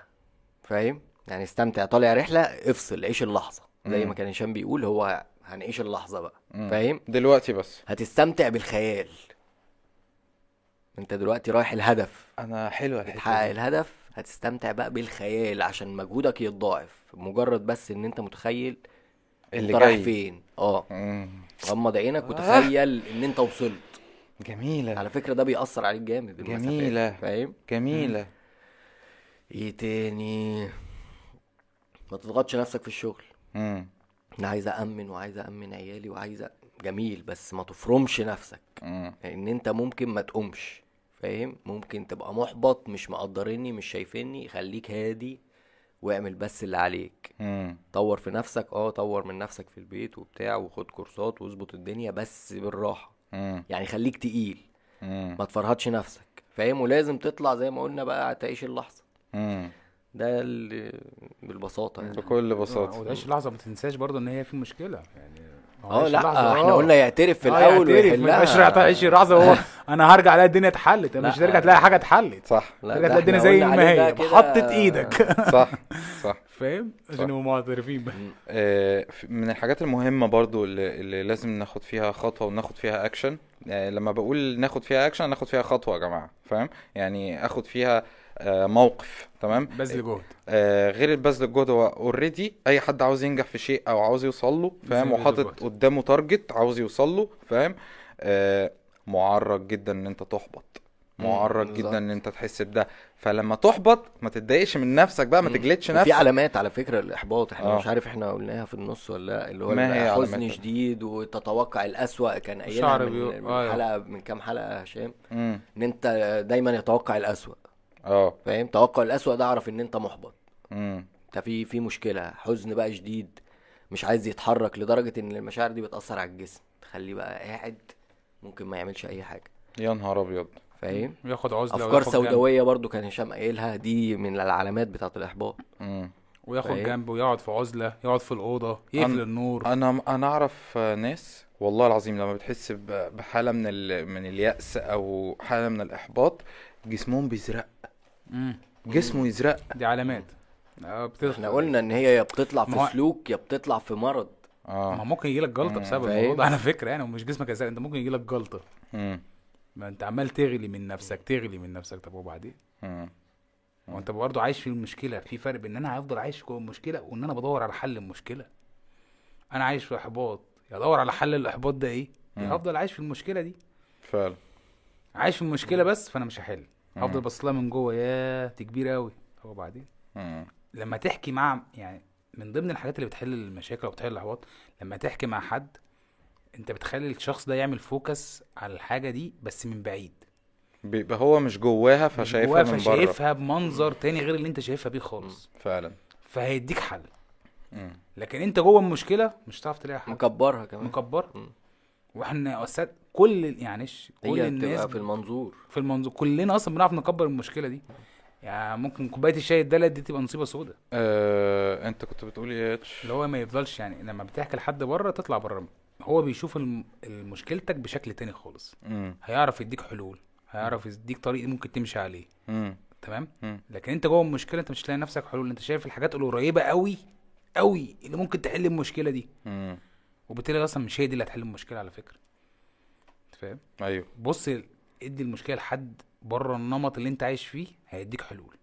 فاهم؟ يعني استمتع طالع رحلة افصل عيش اللحظة. زي مم. ما كان هشام بيقول هو هنعيش اللحظة بقى. فاهم؟ دلوقتي بس. هتستمتع بالخيال. انت دلوقتي رايح الهدف. أنا حلوة تحقق الحته دي. الهدف هتستمتع بقى بالخيال عشان مجهودك يتضاعف. مجرد بس إن أنت متخيل اللي أنت رايح جاي. فين. آه. غمض عينك وتخيل إن أنت وصلت. جميلة. على فكرة ده بيأثر عليك جامد المسافات، جميلة. فاهم؟ جميلة. إيه تاني؟ ما تضغطش نفسك في الشغل. أنا عايز أأمن وعايز أأمن عيالي وعايز أ- جميل بس ما تفرمش نفسك مم. لأن أنت ممكن ما تقومش فاهم ممكن تبقى محبط مش مقدريني مش شايفيني خليك هادي واعمل بس اللي عليك مم. طور في نفسك آه طور من نفسك في البيت وبتاع وخد كورسات واظبط الدنيا بس بالراحة مم. يعني خليك تقيل مم. ما تفرهدش نفسك فاهم ولازم تطلع زي ما قلنا بقى تعيش اللحظة مم. ده اللي بالبساطة يعني. بكل بساطة. وتعيش اللحظه ما تنساش برضه إن هي في مشكلة. يعني هو آه عيش لا إحنا آه. قلنا يعترف في آه، الأول يعترف، ما يبقاش ويحلها تعيش اللحظه وهو أنا هرجع ألاقي الدنيا اتحلت. لا، مش ترجع تلاقي حاجة اتحلت. صح. لا، ترجع تلاقي الدنيا زي ما هي. بحطة إيدك. صح صح. فاهم؟ عشان نبقى معترفين آه، من الحاجات المهمة برضو اللي, اللي لازم ناخد فيها خطوة وناخد فيها اكشن آه، لما بقول ناخد فيها اكشن ناخد فيها خطوة يا جماعة فاهم؟ يعني آخد فيها آه، موقف تمام بذل جهد آه، غير البذل الجهد هو already أي حد عاوز ينجح في شيء أو عاوز يوصل له فاهم وحاطط. قدامه target عاوز يوصل له فاهم آه، معرض جدا إن أنت تحبط معرض. جدا إن أنت تحس بده فلما تحبط ما تتضايقش من نفسك بقى ما. تجلدش في نفسك علامات على فكرة الإحباط إحنا آه. مش عارف إحنا قلناها في النص ولا لأ اللي هو ما هي الحزن علاماتها؟ شديد وتتوقع الأسوأ كان قايلها من, بيو- من آه. حلقة من كام حلقة يا هشام إن أنت دايما يتوقع الأسوأ آه. فاهم؟ توقع الأسوأ ده أعرف إن أنت محبط. امم انت في في مشكلة. حزن بقى شديد مش عايز يتحرك لدرجة إن المشاعر دي بتأثر على الجسم. تخليه بقى قاعد ممكن ما يعملش أي حاجة. يا نهار أبيض. فاهم؟ وياخد عزلة أفكار وياخد جنب. سوداوية برضو كان هشام قايلها دي من العلامات بتاعة الإحباط. امم وياخد فاهم؟ جنب ويقعد في عزلة يقعد في الأوضة يقفل النور. أنا أنا أعرف ناس والله العظيم لما بتحس ب- بحالة من ال... من اليأس أو حالة من الإحباط جسمهم بيزرق. مم. جسمه يزرق. دي علامات. بتدخل إحنا قلنا إن هي يا بتطلع ما في سلوك يا بتطلع في مرض. ما آه ممكن يجيلك جلطة. بسبب؟ الموضوع ده على فكرة يعني ومش جسمك إزاي أنت ممكن يجيلك جلطة. امم ما أنت عمال تغلي من نفسك تغلي من نفسك. طب وبعدين؟ امم وانت برضه عايش في المشكلة. في فرق بين إن أنا هفضل عايش جوه المشكلة وإن أنا بدور على حل المشكلة. أنا عايش في إحباط. يا أدور على حل الإحباط ده إيه؟ هفضل عايش في المشكلة دي. فعلا. عايش في المشكلة بس فأنا مش هحل. مم. هفضل بص لها من جوه ياه دي كبيرة قوي طب وبعدين امم لما تحكي مع يعني من ضمن الحاجات اللي بتحل المشاكل أو بتحل الأحباط لما تحكي مع حد أنت بتخلي الشخص ده يعمل فوكس على الحاجة دي بس من بعيد. بيبقى هو مش جواها مش فشايفها جواه من بره. فشايفها بمنظر تاني غير اللي أنت شايفها بيه خالص. فعلا. فهيديك حل. امم لكن أنت جوه المشكلة مش هتعرف تلاقي حل. مكبرها كمان. مكبر مم. وإحنا أستاذ كل معلش كل هي الناس في المنظور. في المنظور. كلنا أصلا بنعرف نكبر المشكلة دي. يعني ممكن كوباية الشاي الدلت دي تبقى نصيبة سودة. آه، أنت كنت بتقول إيه يا اتش اللي هو ما يفضلش يعني لما بتحكي لحد بره تطلع بره. هو بيشوف الم- مشكلتك بشكل تاني خالص. امم هيعرف يديك حلول. هيعرف يديك طريق ممكن تمشي عليه. امم تمام؟ امم لكن أنت جوه المشكلة أنت مش هتلاقي نفسك حلول. أنت شايف الحاجات القريبة قوي قوي اللي ممكن تحل المشكلة دي. امم وبالتالي أصلا مش هي دي اللي هتحل المشكلة على فكرة. انت فاهم؟ أيوه. بص ادي المشكلة لحد بره النمط اللي انت عايش فيه هيديك حلول.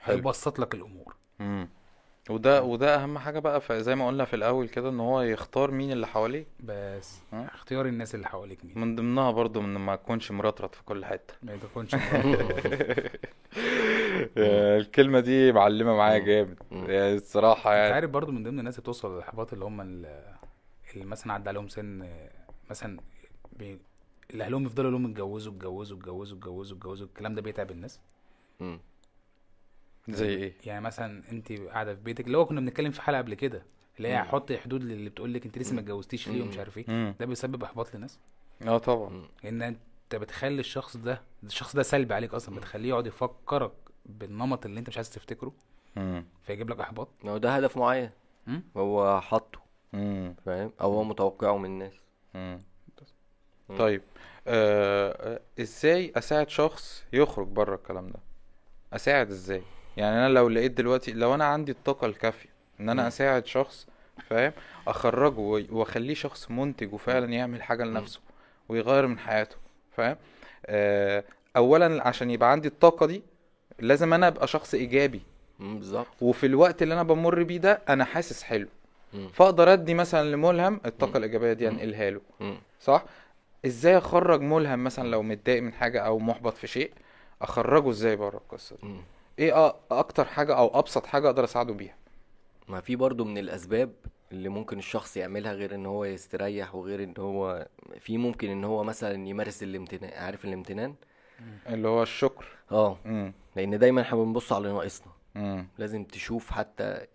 حلو. هيبسط لك الأمور. امم وده وده أهم حاجة بقى زي ما قلنا في الأول كده إن هو يختار مين اللي حواليه بس؟ اختيار الناس اللي حواليك مين. من ضمنها برضو من ما تكونش مرطرط في كل حتة. ما تكونش الكلمة دي معلمة معايا. جامد. يعني الصراحة انت يعني. عارف برضو من ضمن الناس اللي بتوصل للاحباط اللي هم ال- اللي مثلا عدى عليهم سن مثلا بي اللي اهلهم يفضلوا لهم اتجوزوا اتجوزوا اتجوزوا اتجوزوا اتجوزوا الكلام ده بيتعب الناس مم. زي إيه يعني مثلا انت قاعدة في بيتك اللي هو كنا بنتكلم في حلقة قبل كده اللي هي مم. حط حدود للي بتقول لك انت لسه ما اتجوزتيش ليه. ومش عارف إيه. ده بيسبب احباط للناس آه طبعا ان انت بتخلي الشخص ده الشخص ده سلبي عليك أصلا بتخليه يقعد يفكرك بالنمط اللي انت مش عايز تفتكره. فيجيب لك احباط ما هو ده هدف معين. هو حاطه. فاهم أو هو متوقعه من الناس. طيب آه إزاي أساعد شخص يخرج بره الكلام ده؟ أساعد إزاي؟ يعني أنا لو لقيت دلوقتي لو أنا عندي الطاقة الكافية إن أنا. أساعد شخص فاهم؟ أخرجه وأخليه شخص منتج وفعلا يعمل حاجة لنفسه ويغير من حياته فاهم؟ آه اولا عشان يبقى عندي الطاقة دي لازم أنا أبقى شخص إيجابي. بالظبط. وفي الوقت اللي أنا بمر بيه ده أنا حاسس حلو. فأقدر أدي مثلا لملهم الطاقة مم. الإيجابية دي. أنقلها له. صح؟ إزاي اخرج ملهم مثلا لو متضايق من حاجة أو محبط في شيء اخرجه إزاي بره القصة دي؟ مم. إيه أكتر حاجة أو ابسط حاجة أقدر اساعده بيها؟ ما في برضو من الاسباب اللي ممكن الشخص يعملها غير ان هو يستريح وغير ان هو في ممكن ان هو مثلا يمارس الامتنان عارف الامتنان؟ اللي هو الشكر. آه. لأن دايما إحنا بنبص على ناقصنا. لازم تشوف حتى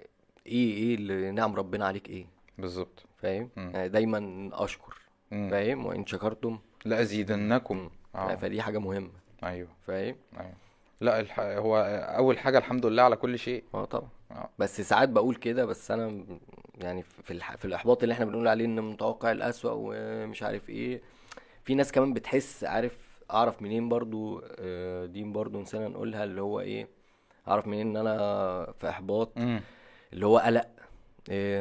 إيه إيه اللي نعم ربنا عليك إيه. بالظبط. فاهم. يعني دايما أشكر. مم. فاهم؟ وإن شكرتم لأزيدنكم. آه. فدي حاجة مهمة. أيوه. فاهم؟ أيوه. لا الح... هو أول حاجة الحمد لله على كل شيء. آه طبعا. آه. بس ساعات بقول كده بس أنا م- يعني في الح... في الإحباط اللي إحنا بنقول عليه إن متوقع الأسوأ ومش عارف إيه. في ناس كمان بتحس عارف أعرف منين برضو آه، دي برضو نسينا نقولها اللي هو إيه أعرف منين إن أنا في إحباط. امم اللي هو قلق. آه،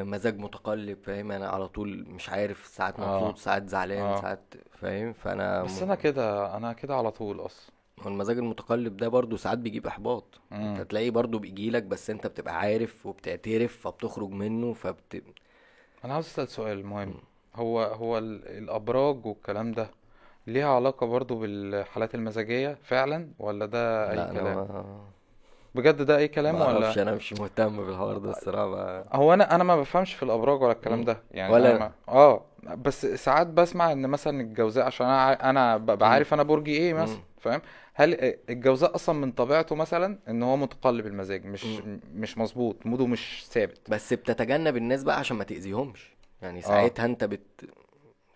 مزاج متقلب فاهم؟ أنا على طول مش عارف ساعات آه. مبسوط ساعات زعلان آه. ساعات فاهم؟ فأنا بس م... أنا كده أنا كده على طول أصلا. المزاج المتقلب ده برضو ساعات بيجيب إحباط. أنت امم تلاقيه برضو بيجيلك بس أنت بتبقى عارف وبتعترف فبتخرج منه فبت أنا عاوز أسأل سؤال مهم. هو هو ال... الأبراج والكلام ده ليها علاقة برضو بالحالات المزاجية فعلا ولا ده أي لا كلام؟ ما. بجد ده أي كلام ما ولا أنا مش مهتم بالحوار ده الصراحة ما... هو أنا أنا ما بفهمش في الأبراج ولا الكلام. ده يعني ولا أنا. ما... آه بس ساعات بسمع إن مثلا الجوزاء عشان أنا أنا ببقى. عارف أنا برجي إيه مثلا. فاهم هل الجوزاء أصلا من طبيعته مثلا إن هو متقلب المزاج مش مم. مش مظبوط موده مش ثابت بس بتتجنب الناس بقى عشان ما تأذيهمش يعني آه ساعتها أنت بت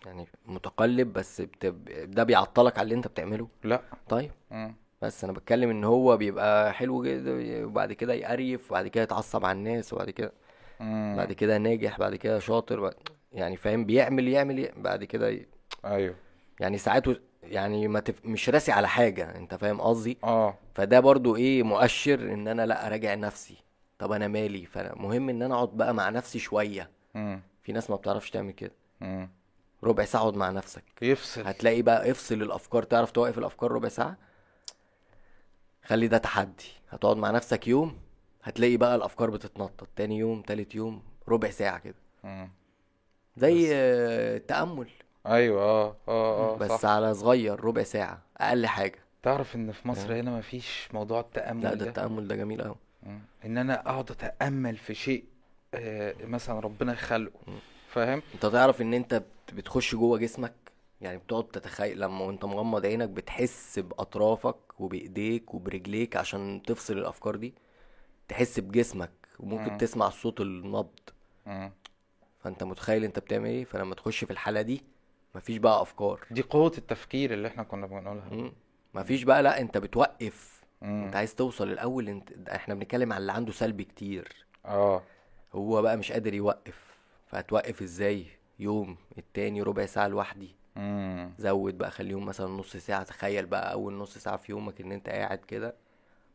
يعني متقلب بس بت... ده بيعطلك على اللي أنت بتعمله لا طيب مم. بس أنا بتكلم إن هو بيبقى حلو جدا وبعد كده يقريف وبعد كده يتعصب على الناس وبعد كده بعد مم. كده ناجح بعد كده شاطر بعد... يعني فاهم؟ بيعمل يعمل ي- بعد كده ي... أيوه. يعني ساعات يعني ما تف... مش راسي على حاجة أنت فاهم قصدي؟ آه. فده برضو إيه مؤشر إن أنا لأ أراجع نفسي. طب أنا مالي؟ فمهم إن أنا أقعد بقى مع نفسي شوية. مم. في ناس ما بتعرفش تعمل كده. مم. ربع ساعة أقعد مع نفسك. يفصل هتلاقي بقى افصل الافكار تعرف توقف الأفكار ربع ساعة؟ خلي ده تحدي. هتقعد مع نفسك يوم هتلاقي بقى الأفكار بتتنطط. تاني يوم تالت يوم ربع ساعة كده. زي آه، التأمل. أيوه آه آه آه بس صح على صغير ربع ساعة أقل حاجة. تعرف إن في مصر فاهم؟ هنا مفيش موضوع لا التأمل ده؟ ده التأمل ده جميل قوي. إن أنا أقعد أتأمل في شيء آه، مثلا ربنا خلقه. فاهم؟ أنت تعرف إن أنت بت- بتخش جوه جسمك يعني بتقعد تتخيل لما وانت مغمض عينك بتحس بأطرافك وبإيديك وبرجليك عشان تفصل الأفكار دي تحس بجسمك وممكن مم. تسمع صوت النبض. مم. فانت متخيل انت بتعمل إيه؟ فلما تخش في الحالة دي مفيش بقى أفكار. دي قوة التفكير اللي إحنا كنا بنقولها. مم. مفيش بقى لا انت بتوقف. مم. انت عايز توصل الأول انت إحنا بنتكلم على اللي عنده سلبي كتير. آه. هو بقى مش قادر يوقف. فهتوقف إزاي؟ يوم التاني ربع ساعة لوحدي. مم. زود بقى خليهم مثلا نص ساعة. تخيل بقى أول نص ساعة في يومك إن أنت قاعد كده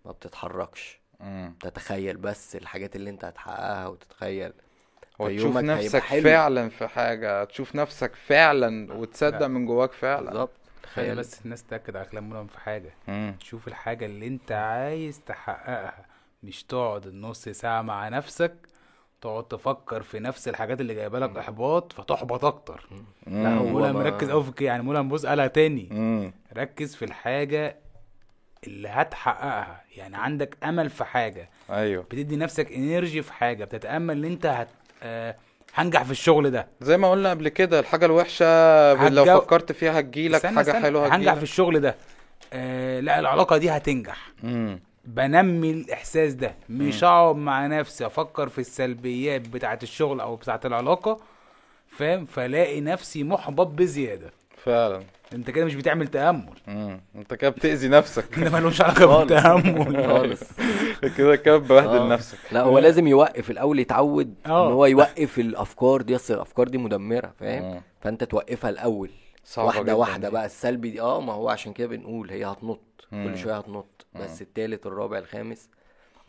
ما بتتحركش. مم. تتخيل بس الحاجات اللي أنت هتحققها وتتخيل. وتشوف نفسك حلو. فعلا في حاجة تشوف نفسك فعلا وتصدق لا من جواك فعلا. بالظبط. خلي تخيل. بس الناس تأكد على كلام ملهم في حاجة. مم. تشوف الحاجة اللي أنت عايز تحققها. مش تقعد النص ساعة مع نفسك تقعد تفكر في نفس الحاجات اللي جايبة لك إحباط فتحبط أكتر. لا مم. هو مركز قوي في يعني ملهم بص قالها تاني. مم. ركز في الحاجة اللي هتحققها. يعني عندك أمل في حاجة. أيوه. بتدي نفسك إنرجي في حاجة. بتتأمل إن أنت هت... آه هنجح في الشغل ده. زي ما قلنا قبل كده الحاجة الوحشة لو هتجو- فكرت فيها هتجيلك حاجة استنى، حلوة هنجح في هتجيلك الشغل ده. آه لا العلاقة دي هتنجح. امم بنمي الإحساس ده. مش اقعد مع نفسي أفكر في السلبيات بتاعه الشغل أو بتاعه العلاقة فاهم؟ فلاقي نفسي محبط بزيادة. فعلا. أنت كده مش بتعمل تأمل. امم أنت كده بتأذي نفسك. ده ملوش علاقة. بالتأمل. خالص. كده كده ببهدل آه. نفسك. لا هو لازم يوقف الأول يتعود إن آه. هو يوقف الأفكار دي. أصل الأفكار دي مدمرة فاهم؟ مم. فأنت توقفها الأول. واحدة جداً واحدة. بقى. السلبي دي آه ما هو عشان كده بنقول هي هتنط. مم. كل شوية هتنط. بس التالت الرابع الخامس.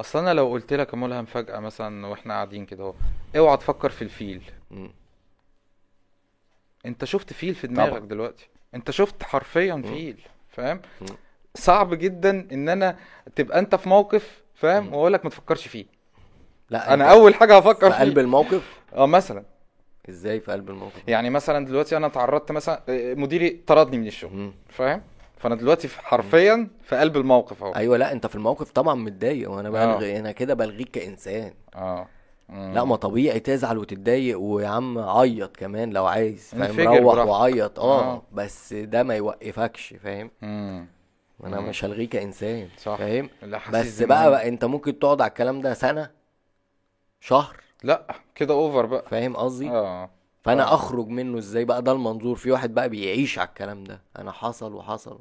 أصل أنا لو قلت لك يا ملهم فجأة مثلا وإحنا قاعدين كده أهو اوعى تفكر في الفيل. مم. أنت شفت فيل في دماغك طبعا. دلوقتي؟ أنت شفت حرفيا فيل فاهم. صعب جدا إن أنا تبقى أنت في موقف فاهم؟ وأقول لك ما تفكرش فيه. لا أنا أول حاجة هفكر في قلب الموقف؟ آه مثلا. إزاي في قلب الموقف؟ يعني مثلا دلوقتي أنا تعرضت مثلا آه، مديري طردني من الشغل. فاهم؟ فانا دلوقتي في- حرفيا في قلب الموقف اهو أيوه لا أنت في الموقف طبعا متضايق وأنا آه. بلغي أنا كده بلغيك كإنسان آه. لا ما طبيعي تزعل وتتضايق ويا عم عيط كمان لو عايز فاهم روح. وعيط آه آه. بس ده ما يوقفكش فاهم. أنا. مش هلغيه كإنسان صح. فاهم بس بقى. بقى أنت ممكن تقعد على الكلام ده سنة شهر لا كده اوفر بقى فاهم قصدي آه فأنا آه. أخرج منه إزاي بقى ده المنظور في واحد بقى بيعيش على الكلام ده أنا حصل وحصل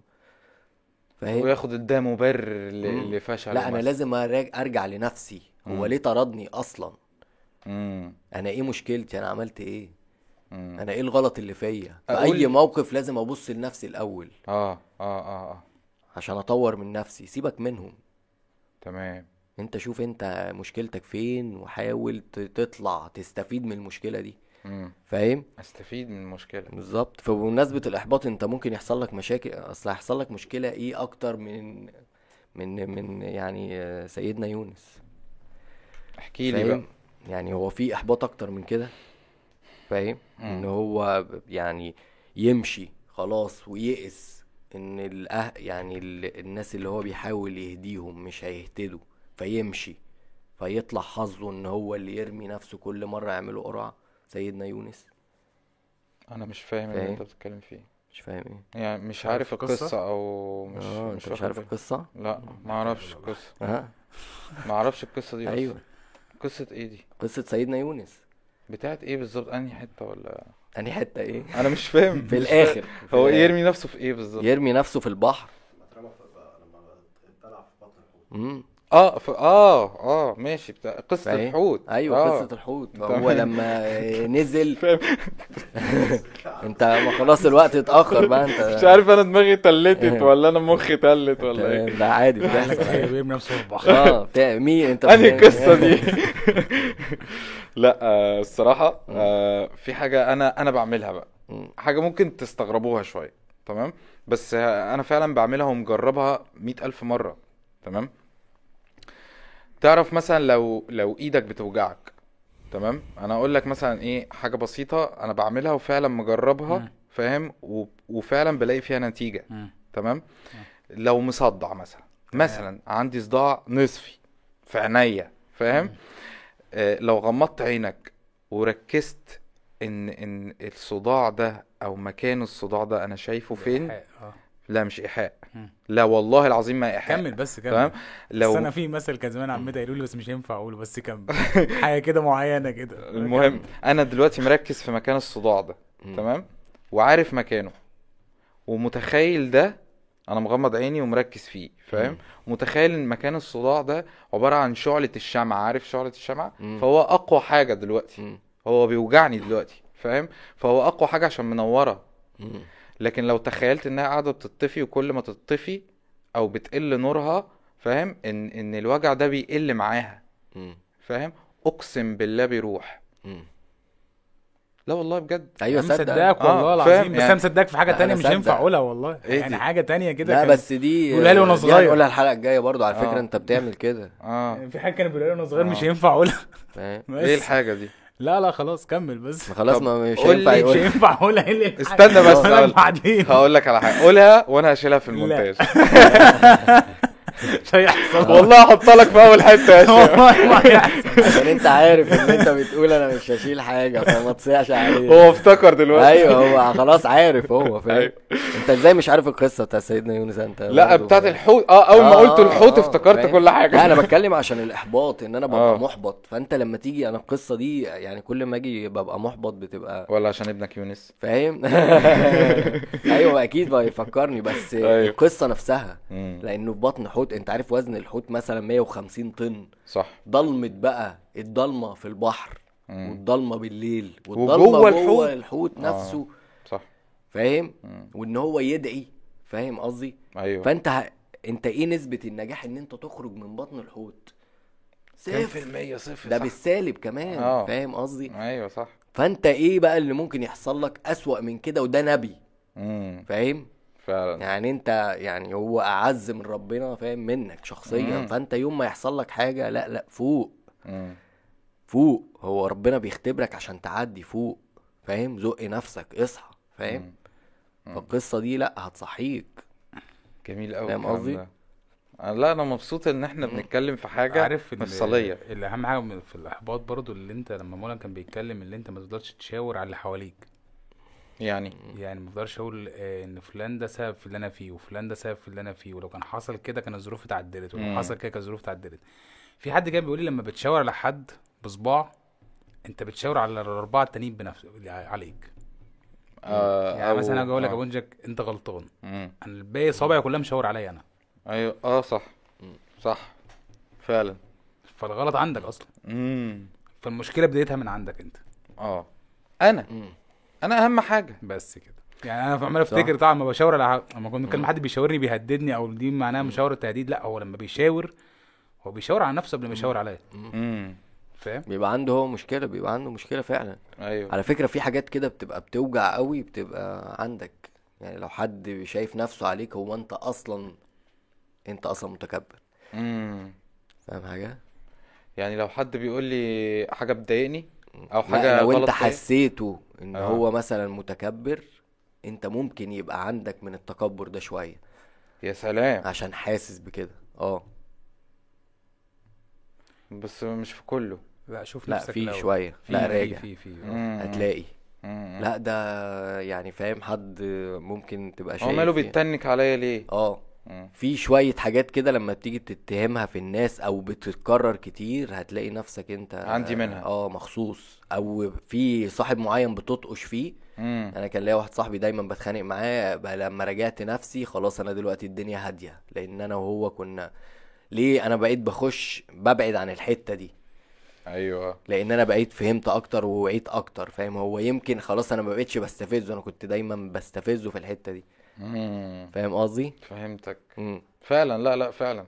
فاهم؟ وياخد ده مبرر ل- مم. لفشل لا أنا لازم أراج- أرجع لنفسي. هو مم. ليه طردني أصلا؟ امم أنا إيه مشكلتي؟ أنا عملت إيه؟ امم أنا إيه الغلط اللي فيا؟ في أي موقف لازم أبص لنفسي الأول. آه آه آه آه. عشان أطور من نفسي. سيبك منهم. تمام. أنت شوف أنت مشكلتك فين وحاول تطلع تستفيد من المشكلة دي. فاهم؟ استفيد من المشكلة. بالظبط. فبمناسبة الإحباط أنت ممكن يحصل لك مشاكل أصل هيحصل لك مشكلة إيه أكتر من من من يعني آه، سيدنا يونس؟ احكي لي بقى. يعني هو في إحباط أكتر من كده؟ فاهم؟ إن هو يعني يمشي خلاص ويئس إن الأه يعني ال... الناس اللي هو بيحاول يهديهم مش هيهتدوا فيمشي فيطلع حظه إن هو اللي يرمي نفسه كل مرة يعملوا قرعة. سيدنا يونس. أنا مش فاهم اللي؟ أنت بتتكلم فيه. مش فاهم إيه؟ يعني مش عارف القصة؟ القصة؟ أو مش آه مش أنت مش واخد عارف بالي. القصة؟ لا ما أعرفش القصة. آه ما أعرفش القصة دي. أيوه. قصة إيه دي؟ قصة سيدنا يونس. بتاعت إيه بالظبط؟ أنهي حتة ولا؟ أنهي حتة إيه؟ أنا مش فاهم. في مش الآخر. في هو الآخر. يرمي نفسه في إيه بالظبط؟ يرمي نفسه في البحر. لما اترمى في بقى- لما اتبلع في بطن الحوت. امم آه ف... آه آه ماشي بتاع قصة فاهم؟ الحوت. أيوه آه. قصة الحوت. فهو لما نزل أنت ما خلاص الوقت اتأخر بقى أنت مش عارف أنا دماغي تلتت ولا أنا مخي تلت ولا إيه. ده عادي بتحصل بيرمي نفسه في البحر. آه مين أنت؟ أنهي القصة دي؟ لا آه الصراحة آه في حاجة أنا أنا بعملها بقى. حاجة ممكن تستغربوها شوية تمام؟ بس أنا فعلا بعملها ومجربها مئة ألف مرة تمام؟ تعرف مثلا لو لو إيدك بتوجعك تمام؟ أنا أقول لك مثلا إيه حاجة بسيطة أنا بعملها وفعلا مجربها. فاهم؟ وفعلا بلاقي فيها نتيجة. تمام؟ لو مصدع مثلا مثلا عندي صداع نصفي في عينيا فاهم؟ آه لو غمضت عينك وركزت إن إن الصداع ده أو مكان الصداع ده أنا شايفه فين؟ آه. لا مش إيحاء. لا والله العظيم ما ايحاء كمل بس كمل. تمام؟ بس لو أنا في مثل كان زمان عمتي قالوا لي بس مش هينفع أقوله بس كمل. حاجة كده معينة كده. المهم أنا دلوقتي مركز في مكان الصداع ده. تمام؟ وعارف مكانه. ومتخيل ده أنا مغمض عيني ومركز فيه فاهم؟ متخيل إن مكان الصداع ده عبارة عن شعلة الشمعة عارف شعلة الشمعة مم. فهو أقوى حاجة دلوقتي. هو بيوجعني دلوقتي فاهم؟ فهو أقوى حاجة عشان منورة. مم. لكن لو تخيلت إنها قاعدة بتطفي وكل ما تطفي أو بتقل نورها فاهم؟ إن إن الوجع ده بيقل معاها. فاهم؟ أقسم بالله بيروح. لا والله بجد. أيوه مصدقك آه، والله فاهم العظيم. بس يعني- أنا مصدقك في حاجة تانية مش هينفع مصدق. أقولها والله. إيه يعني دي؟ حاجة تانية كده لا كان- بس دي قولها لي وأنا دي صغير. هنقولها الحلقة الجاية برضو على فكرة آه. أنت بتعمل كده. آه. في حاجة كانوا بيقولوا لي وأنا صغير مش آه. هينفع أقولها. فاهم بس. إيه الحاجة دي؟ لا لا خلاص كمل بس. خلاص ما مش هينفع لي. مش يقول هينفع اقولها إيه. اللي- استنى بس هقول- بعدين. هقول لك على حاجة. قولها وأنا هشيلها في المونتاج. مش هيحصل والله هحط لك في أول حتة يا شباب والله ما هيحصل عشان أنت عارف إن أنت بتقول أنا مش هشيل حاجة فما تصيحش عليه هو افتكر دلوقتي. أيوه هو خلاص عارف هو فاهم؟ أيوة. أنت إزاي مش عارف القصة بتاع سيدنا يونس أنت؟ لا بتاعت؟ الحوت. آه أول ما آه، قلت الحوت آه، افتكرت؟ كل حاجة. لا أنا بتكلم عشان الإحباط إن أنا ببقى آه. محبط. فأنت لما تيجي أنا القصة دي يعني كل ما أجي ببقى محبط بتبقى ولا عشان ابنك يونس. فاهم؟ أيوه أكيد بقى يفكرني بس أيوة. القصة نفسها. لأنه في بطن حوت انت عارف وزن الحوت مثلا 150 طن. صح. ضلمة بقى الضلمة في البحر مم. والضلمة بالليل وجوه والضلمه جوه الحوت. الحوت آه. نفسه. صح. فاهم. وإن هو يدعي فاهم قصدي؟ أيوه. فأنت ه... أنت إيه نسبة النجاح إن أنت تخرج من بطن الحوت؟ صفر. المية؟ صفر ده صح. بالسالب كمان آه. فاهم قصدي؟ أيوه صح. فأنت إيه بقى اللي ممكن يحصل لك أسوأ من كده وده نبي؟ فاهم؟ فعلا. يعني انت يعني هو اعز من ربنا فاهم منك شخصيا. مم. فانت يوم ما يحصل لك حاجة لا لا فوق. مم. فوق. هو ربنا بيختبرك عشان تعدي فوق. فاهم؟ زق نفسك اصحى. فاهم؟ فالقصة دي لا هتصحيك. جميل قوي فاهم قصدي؟ أنا- لا أنا مبسوط إن إحنا بنتكلم في حاجة عارف مفصليه اللي اهم حاجة في الإحباط برضو اللي أنت لما مولانا كان بيتكلم اللي أنت ما تقدرش تشاور على اللي حواليك. يعني. يعني ما أقدرش أقول آه، ان فلان ده سبب في اللي أنا فيه وفلان ده سبب في اللي أنا فيه ولو كان حصل كده كان الظروف اتعدلت ولو مم. حصل كده كان الظروف اتعدلت. في حد كان بيقول لي لما بتشاور على حد بصباع انت بتشاور على الاربعة التانيين بنفس عليك. آه يعني أو- مثلا أجي أقول لك يا آه. بونجك أنت غلطان. مم. أنا الباقي صوابعي كلها مشاور عليا أنا. أيوه آه صح. صح. فعلا. فالغلط عندك أصلا. امم فالمشكلة بدايتها من عندك أنت. آه. أنا. مم. أنا اهم حاجة. بس كده. يعني أنا عمال أفتكر طبعا لما بشاور على لما كنت بكلم حد بيشاورني بيهددني أو دي معناها مشاوره تهديد لأ هو لما بيشاور هو بيشاور على نفسه قبل ما يشاور عليا. فاهم؟ بيبقى عنده هو مشكلة بيبقى عنده مشكلة فعلا. أيوه. على فكرة في حاجات كده بتبقى بتوجع قوي بتبقى عندك. يعني لو حد شايف نفسه عليك هو أنت أصلا أنت أصلا متكبر. امم فاهم حاجة؟ يعني لو حد بيقول لي حاجة بتضايقني أو حاجة لو أنت حسيته إن آه. هو مثلا متكبر أنت ممكن يبقى عندك من التكبر ده شوية يا سلام عشان حاسس بكده آه بس مش في كله لا شوف لا نفسك في. شوية في لا في راجع في في مم. هتلاقي مم. لا ده يعني فاهم حد ممكن تبقى شايف هو ماله يعني. بيتنك عليا ليه آه. في شوية حاجات كده لما بتيجي تتهمها في الناس أو بتتكرر كتير هتلاقي نفسك أنت عندي منها. آه مخصوص. أو في صاحب معين بتطقش فيه. مم. أنا كان ليا واحد صاحبي دايما بتخانق معاه لما راجعت نفسي خلاص أنا دلوقتي الدنيا هادية. لأن أنا وهو كنا ليه أنا بقيت بخش ببعد عن الحتة دي. أيوه. لأن أنا بقيت فهمت أكتر ووعيت أكتر فاهم؟ هو يمكن خلاص أنا ما بقتش بستفزه أنا كنت دايما بستفزه في الحتة دي. فاهم قصدي؟ فهمتك. مم. فعلا لا لا فعلا.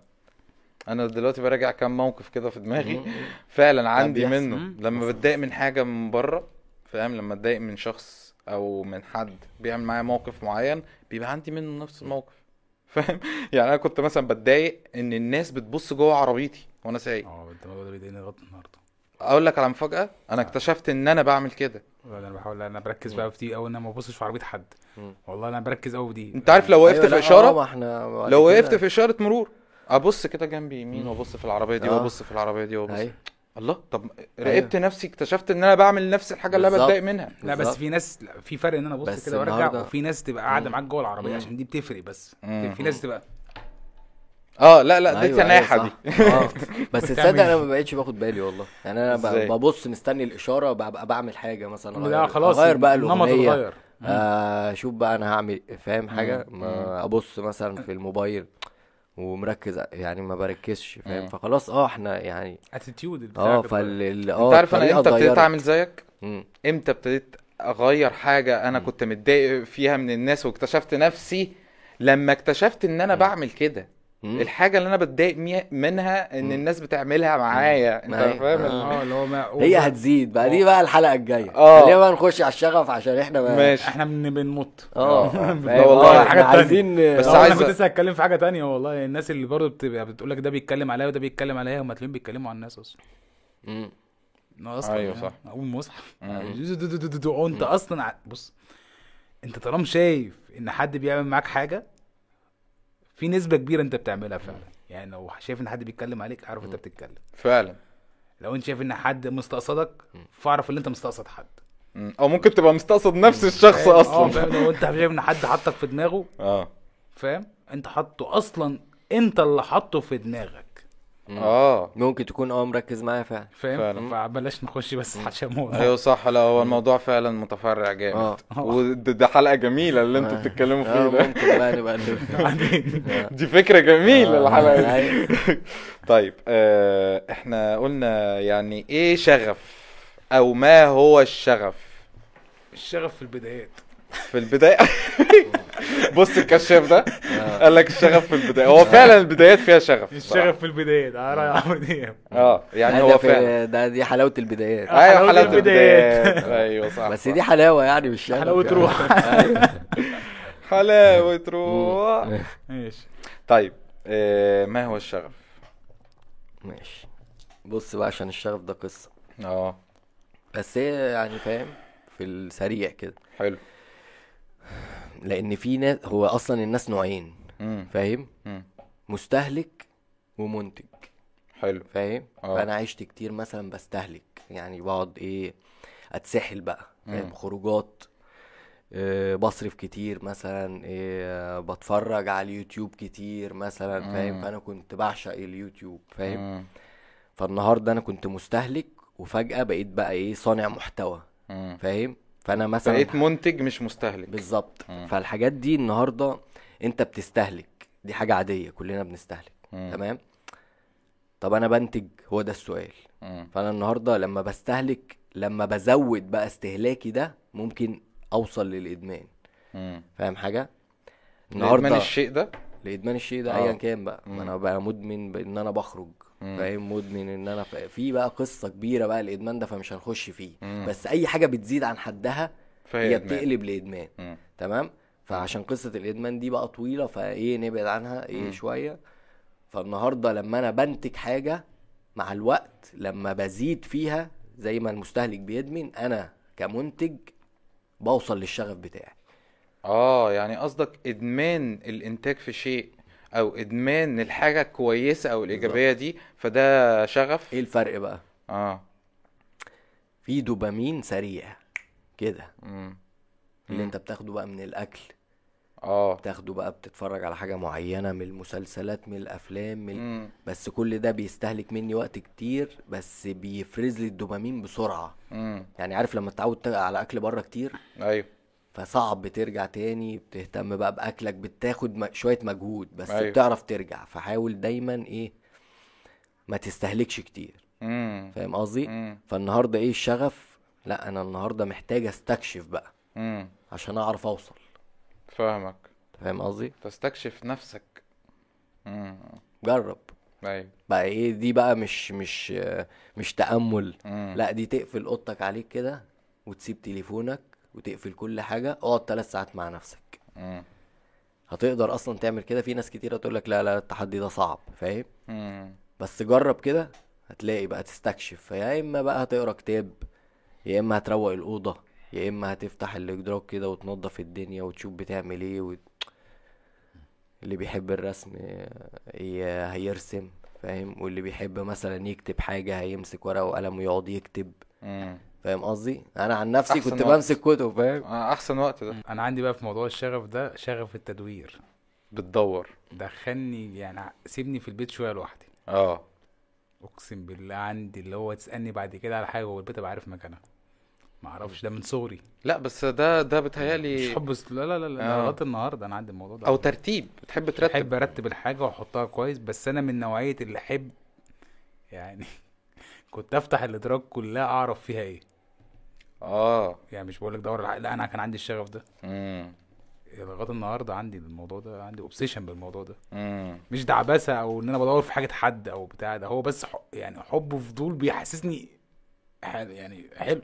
أنا دلوقتي براجع كام موقف كده في دماغي. فعلا عندي. منه. لما بتضايق من حاجة من بره فاهم؟ لما أتضايق من شخص أو من حد بيعمل معايا موقف معين بيبقى عندي منه نفس الموقف. فاهم؟ يعني أنا كنت مثلا بتضايق إن الناس بتبص جوه عربيتي وأنا سايق. آه الموضوع ده بيضايقني لغايه النهارده. أقول لك على مفاجأة أنا اكتشفت إن أنا بعمل كده. أنا بحاول أنا بركز بقى في دي قوي إن أنا ما ببصش في عربية حد. مم. والله أنا بركز قوي في دي. أنت عارف لو وقفت أيوة، في لا، إشارة؟ إحنا لو وقفت في إشارة مرور. أبص كده جنبي يمين وأبص في العربية دي آه. وأبص في العربية دي وأبص. أيوه. الله طب راقبت نفسي اكتشفت إن أنا بعمل نفس الحاجة اللي أنا. بتضايق منها. لا بس. في ناس لا في فرق إن أنا أبص بس كده وأرجع وفي ناس تبقى قاعدة. معاك جوه العربية. عشان دي بتفرق بس. في ناس تبقى آه لا لا دي أيوة، تناحه أيوة، دي. آه بس تصدق أنا إيه؟ ما بقتش باخد بالي والله يعني أنا ب- إزاي؟ ببص مستني الإشارة ببقى بعمل حاجة مثلا لا خلاص أغير بقى النمط الأغنية اتغير آه، أشوف بقى أنا هعمل فاهم حاجة. ما أبص مثلا في الموبايل ومركز يعني ما بركزش فاهم مم. فخلاص آه إحنا يعني اتيتيود آه فال ال- آه انت عارف أنا الطريقة إمتى ابتديت اتغيرت. أعمل زيك مم. إمتى ابتديت أغير حاجة أنا كنت متضايق فيها من الناس واكتشفت نفسي لما اكتشفت إن أنا بعمل كده. الحاجة اللي أنا بتضايق منها إن الناس بتعملها معايا أنت. فاهم؟ آه اللي هو ما هي هتزيد بقى. دي بقى الحلقة الجاية. آه. خلينا بقى نخش على الشغف عشان إحنا بقى ماشي. إحنا بن- بنمط. آه. فاهم؟ والله، تانية. عايزين بس عايز- أنا كنت لسه هتكلم في حاجة تانية والله الناس اللي برضه بتبقى بتقول لك ده بيتكلم عليا وده بيتكلم عليا هم تلاقيهم بيتكلموا عن الناس أصلا. مم. إنه أصلا يعني صح. أقول مصحف دو. أنت أصلا بص أنت طالما شايف إن حد بيعمل معاك حاجة في نسبة كبيرة أنت بتعملها فعلا. يعني لو شايف إن حد بيتكلم عليك أعرف أنت بتتكلم. فعلا. لو أنت شايف إن حد مستقصدك فاعرف إن أنت مستقصد حد. أو ممكن تبقى مستقصد نفس الشخص فاهم؟ آه أصلا فاهم؟ لو أنت شايف إن حد حطك في دماغه آه. فاهم؟ أنت حاطه أصلا أنت اللي حاطه في دماغك. آه. ممكن تكون آه مركز معايا فعلا. فاهم. فبلاش نخش بس الموضوع أيوه صح لا هو الموضوع فعلا متفرع جامد. آه. وده ده حلقة جميلة اللي أنتوا بتتكلموا آه فيه ده. ممكن بقى نبقى دي فكرة جميلة آه، الحلقة دي. أيوة. طيب آه إحنا قلنا يعني إيه شغف أو ما هو الشغف؟ الشغف في البدايات. في البداية. بص الكشاف ده قال لك الشغف في البداية. هو فعلا البدايات فيها شغف. الشغف في البدايات على رأي عمرو دياب آه يعني هو فعلا. ده دي حلاوة البدايات. آه. أيوه حلاوة حلاوة البدايات. أيوه صح بس. دي حلاوة يعني مش شغف حلاوة يعني. روح. أيوة. حلاوة روح. ماشي. طيب آه ما هو الشغف؟ ماشي. بص بقى عشان الشغف ده قصة. آه. بس هي يعني فاهم في السريع كده. حلو. لأن في ناس هو أصلا الناس نوعين فاهم مستهلك ومنتج حلو فاهم آه. فأنا عشت كتير مثلا بستهلك يعني بقعد إيه أتسحل بقى فاهم. خروجات آه، بصرف كتير مثلا إيه آه، بتفرج على اليوتيوب كتير مثلا فاهم. فأنا كنت بعشق اليوتيوب فاهم. فالنهاردة أنا كنت مستهلك وفجأة بقيت بقى إيه صانع محتوى. فاهم فأنا مثلا بقيت منتج مش مستهلك بالظبط. فالحاجات دي النهارده أنت بتستهلك دي حاجة عادية كلنا بنستهلك مم. تمام طب أنا بنتج هو ده السؤال مم. فأنا النهارده لما بستهلك لما بزود بقى استهلاكي ده ممكن أوصل للإدمان. فاهم حاجة النهارده الشيء ده لإدمان الشيء ده آه. ايا كان بقى. ما أنا بقى مدمن بإن أنا بخرج. فاهم مدمن إن أنا. في بقى قصة كبيرة بقى الإدمان ده فمش هنخش فيه مم. بس أي حاجة بتزيد عن حدها هي. بتقلب لإدمان مم. تمام فعشان قصة الإدمان دي بقى طويلة فإيه نبعد عنها إيه مم. شوية فالنهاردة لما أنا بنتج حاجة مع الوقت لما بزيد فيها زي ما المستهلك بيدمن أنا كمنتج بوصل للشغف بتاعي آه يعني قصدك إدمان الإنتاج في شيء أو إدمان الحاجة الكويسه أو الإيجابية دي فده شغف. إيه الفرق بقى؟ آه. في دوبامين سريع كده. مم. اللي أنت بتاخده بقى من الأكل. آه. بتاخده بقى بتتفرج على حاجة معينة من المسلسلات من الأفلام من مم. بس كل ده بيستهلك مني وقت كتير بس بيفرز لي الدوبامين بسرعة. مم. يعني عارف لما تتعود على أكل بره كتير؟ أيوه. فصعب بترجع تاني بتهتم بقى بأكلك بتاخد شوية مجهود بس أيوة. بتعرف ترجع فحاول دايما إيه ما تستهلكش كتير. فاهم قصدي. فالنهاردة إيه الشغف لأ أنا النهارده محتاج أستكشف بقى مم. عشان أعرف أوصل فاهمك فاهم قصدي تستكشف نفسك مم. جرب أيوه بقى إيه دي بقى مش مش مش تأمل مم. لأ دي تقفل أوضتك عليك كده وتسيب تليفونك وتقفل كل حاجة اقعد ثلاث ساعات مع نفسك مم. هتقدر أصلا تعمل كده في ناس كتيرة تقول لك لا لا التحدي ده صعب فاهم. بس جرب كده هتلاقي بقى تستكشف فيا إما بقى هتقرأ كتاب يا إما هتروق الأوضة يا إما هتفتح الإدراك كده وتنظف الدنيا وتشوف بتعمل إيه و... اللي بيحب الرسم هيرسم فاهم واللي بيحب مثلا يكتب حاجة هيمسك ورقة وقلم ويقعد يكتب. فاهم قصدي؟ أنا عن نفسي كنت وقت. بمسك كتب فاهم؟ آه، أحسن وقت ده. أنا عندي بقى في موضوع الشغف ده شغف التدوير. بتدور. دخلني يعني سيبني في البيت شوية لوحدي. آه. أقسم بالله عندي اللي هو تسألني بعد كده على حاجة والبيت أبقى عارف مكانها. ما أعرفش ده من صغري. لا بس ده ده مش بتهيالي حب س- لا لا لا, لا آه. لغاية النهارده أنا عندي الموضوع ده. أو ترتيب. بتحب ترتب. أحب أرتب الحاجة وأحطها كويس بس أنا من نوعية اللي احب يعني كنت أفتح الإدراك كلها أعرف فيها إيه. آه. يعني مش بقول لك دور الع- لا أنا كان عندي الشغف ده. امم لغاية النهارده عندي الموضوع ده عندي اوبسيشن بالموضوع ده. امم مش دعبسة أو إن أنا بدور في حاجة حد أو بتاع ده هو بس ح... يعني حب وفضول بيحسسني حل... يعني حلو.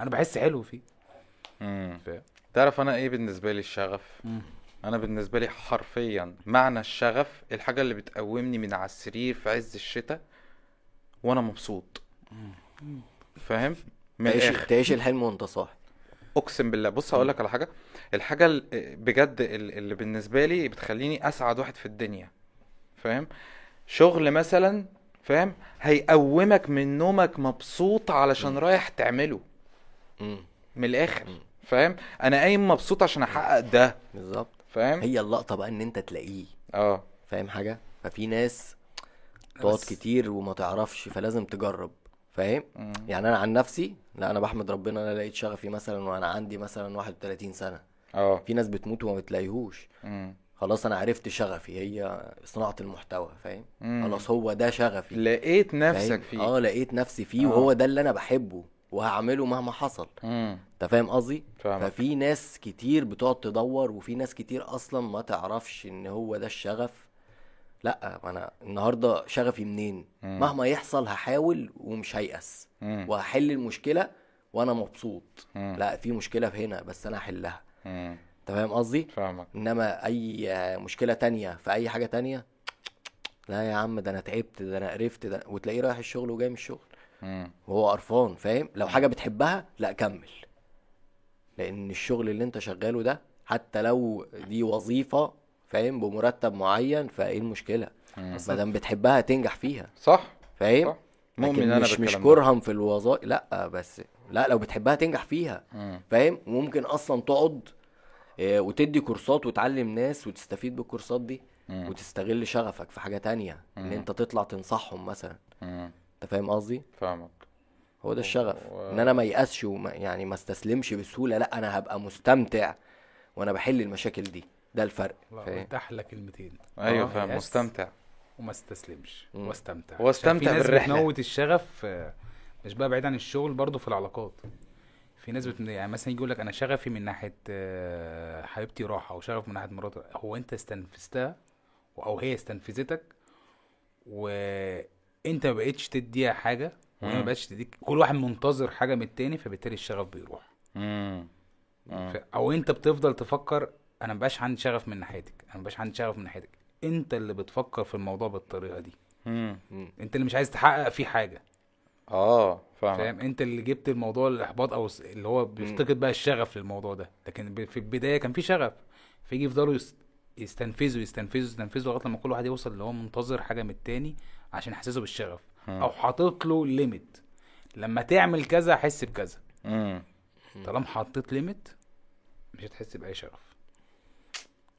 أنا بحس حلو فيه. امم فاهم تعرف أنا إيه بالنسبة لي الشغف؟ مم. أنا بالنسبة لي حرفيا معنى الشغف الحاجة اللي بتقومني من على السرير في عز الشتاء وأنا مبسوط. فاهم؟ من تعيش الآخر. تعيش الحلم وأنت صاحي. أقسم بالله. بص هقول لك على حاجة. الحاجة ال- بجد ال- اللي بالنسبة لي بتخليني أسعد واحد في الدنيا. فاهم؟ شغل مثلا فاهم؟ هيقومك من نومك مبسوط علشان رايح تعمله. من الآخر. فاهم؟ أنا قايم مبسوط عشان أحقق ده. بالظبط. فاهم؟ هي اللقطة بقى إن أنت تلاقيه. آه. فاهم حاجة؟ ففي ناس تقعد كتير وما تعرفش فلازم تجرب. فاهم. يعني أنا عن نفسي لا أنا بحمد ربنا أنا لقيت شغفي مثلا وأنا عندي مثلا 31 سنة آه في ناس بتموت وما بتلاقيهوش مم. خلاص أنا عرفت شغفي هي صناعة المحتوى فاهم. خلاص هو ده شغفي لقيت نفسك؟ فيه آه لقيت نفسي فيه آه. وهو ده اللي أنا بحبه وهعمله مهما حصل. أنت فاهم قصدي. ففي ناس كتير بتقعد تدور وفي ناس كتير أصلا ما تعرفش إن هو ده الشغف لا أنا النهارده شغفي منين مم. مهما يحصل هحاول ومش هيأس مم. وهحل المشكلة وأنا مبسوط مم. لا في مشكلة في هنا بس أنا هحلها. انت فاهم قصدي فاهمك إنما أي مشكلة تانية في أي حاجة تانية لا يا عم ده أنا تعبت ده أنا قرفت ده وتلاقيه رايح الشغل وجاي من الشغل مم. وهو قرفان فاهم لو حاجة بتحبها لا كمل لأن الشغل اللي أنت شغاله ده حتى لو دي وظيفة فاهم بمرتب معين فايه المشكلة. ما دام بتحبها تنجح فيها صح فاهم صح لكن أنا مش مش. كرها في الوظائف لأ بس لأ لو بتحبها تنجح فيها. فاهم وممكن أصلا تقعد آه، وتدي كورسات وتعلم ناس وتستفيد بالكورسات دي مم. وتستغل شغفك في حاجة تانية إن مم. أنت تطلع تنصحهم مثلا. أنت فاهم قصدي فاهمك هو ده الشغف و- إن أنا ما يأسش وما يعني ما استسلمش بسهولة لأ أنا هبقى مستمتع وأنا بحل المشاكل دي ده الفرق ده أحلى كلمتين. أيوه آه، فاهم. مستمتع. وما استسلمش. مم. واستمتع. واستمتع عشان في ناس بالرحلة. بتموت الشغف آه، مش بقى بعيد عن الشغل برضه في العلاقات. في ناس بت... يعني مثلا يجي يقول لك أنا شغفي من ناحية آه، حبيبتي راحة أو شغف من ناحية مراتي. هو أنت استنفذتها أو هي استنفذتك وأنت ما بقتش تديها حاجة وهي ما. بقتش تديك كل واحد منتظر حاجة من التاني فبالتالي الشغف بيروح. مم. مم. ف... أو أنت بتفضل تفكر أنا مبقاش عندي شغف من ناحيتك أنا مبقاش عندي شغف من ناحيتك. أنت اللي بتفكر في الموضوع بالطريقة دي. مم. أنت اللي مش عايز تحقق فيه حاجة. آه فاهمك. فاهم؟ أنت اللي جبت الموضوع الاحباط أو اللي هو بيفتقد بقى الشغف للموضوع ده. لكن ب- في البداية كان في شغف. فيجي يفضلوا يست- يستنفذوا يستنفذوا يستنفذوا لغاية لما كل واحد يوصل اللي هو منتظر حاجة من التاني عشان يحسسه بالشغف. مم. أو حاطط له ليميت لما تعمل كذا احس بكذا. طالما حطيت limit مش هتحس بأي شغف.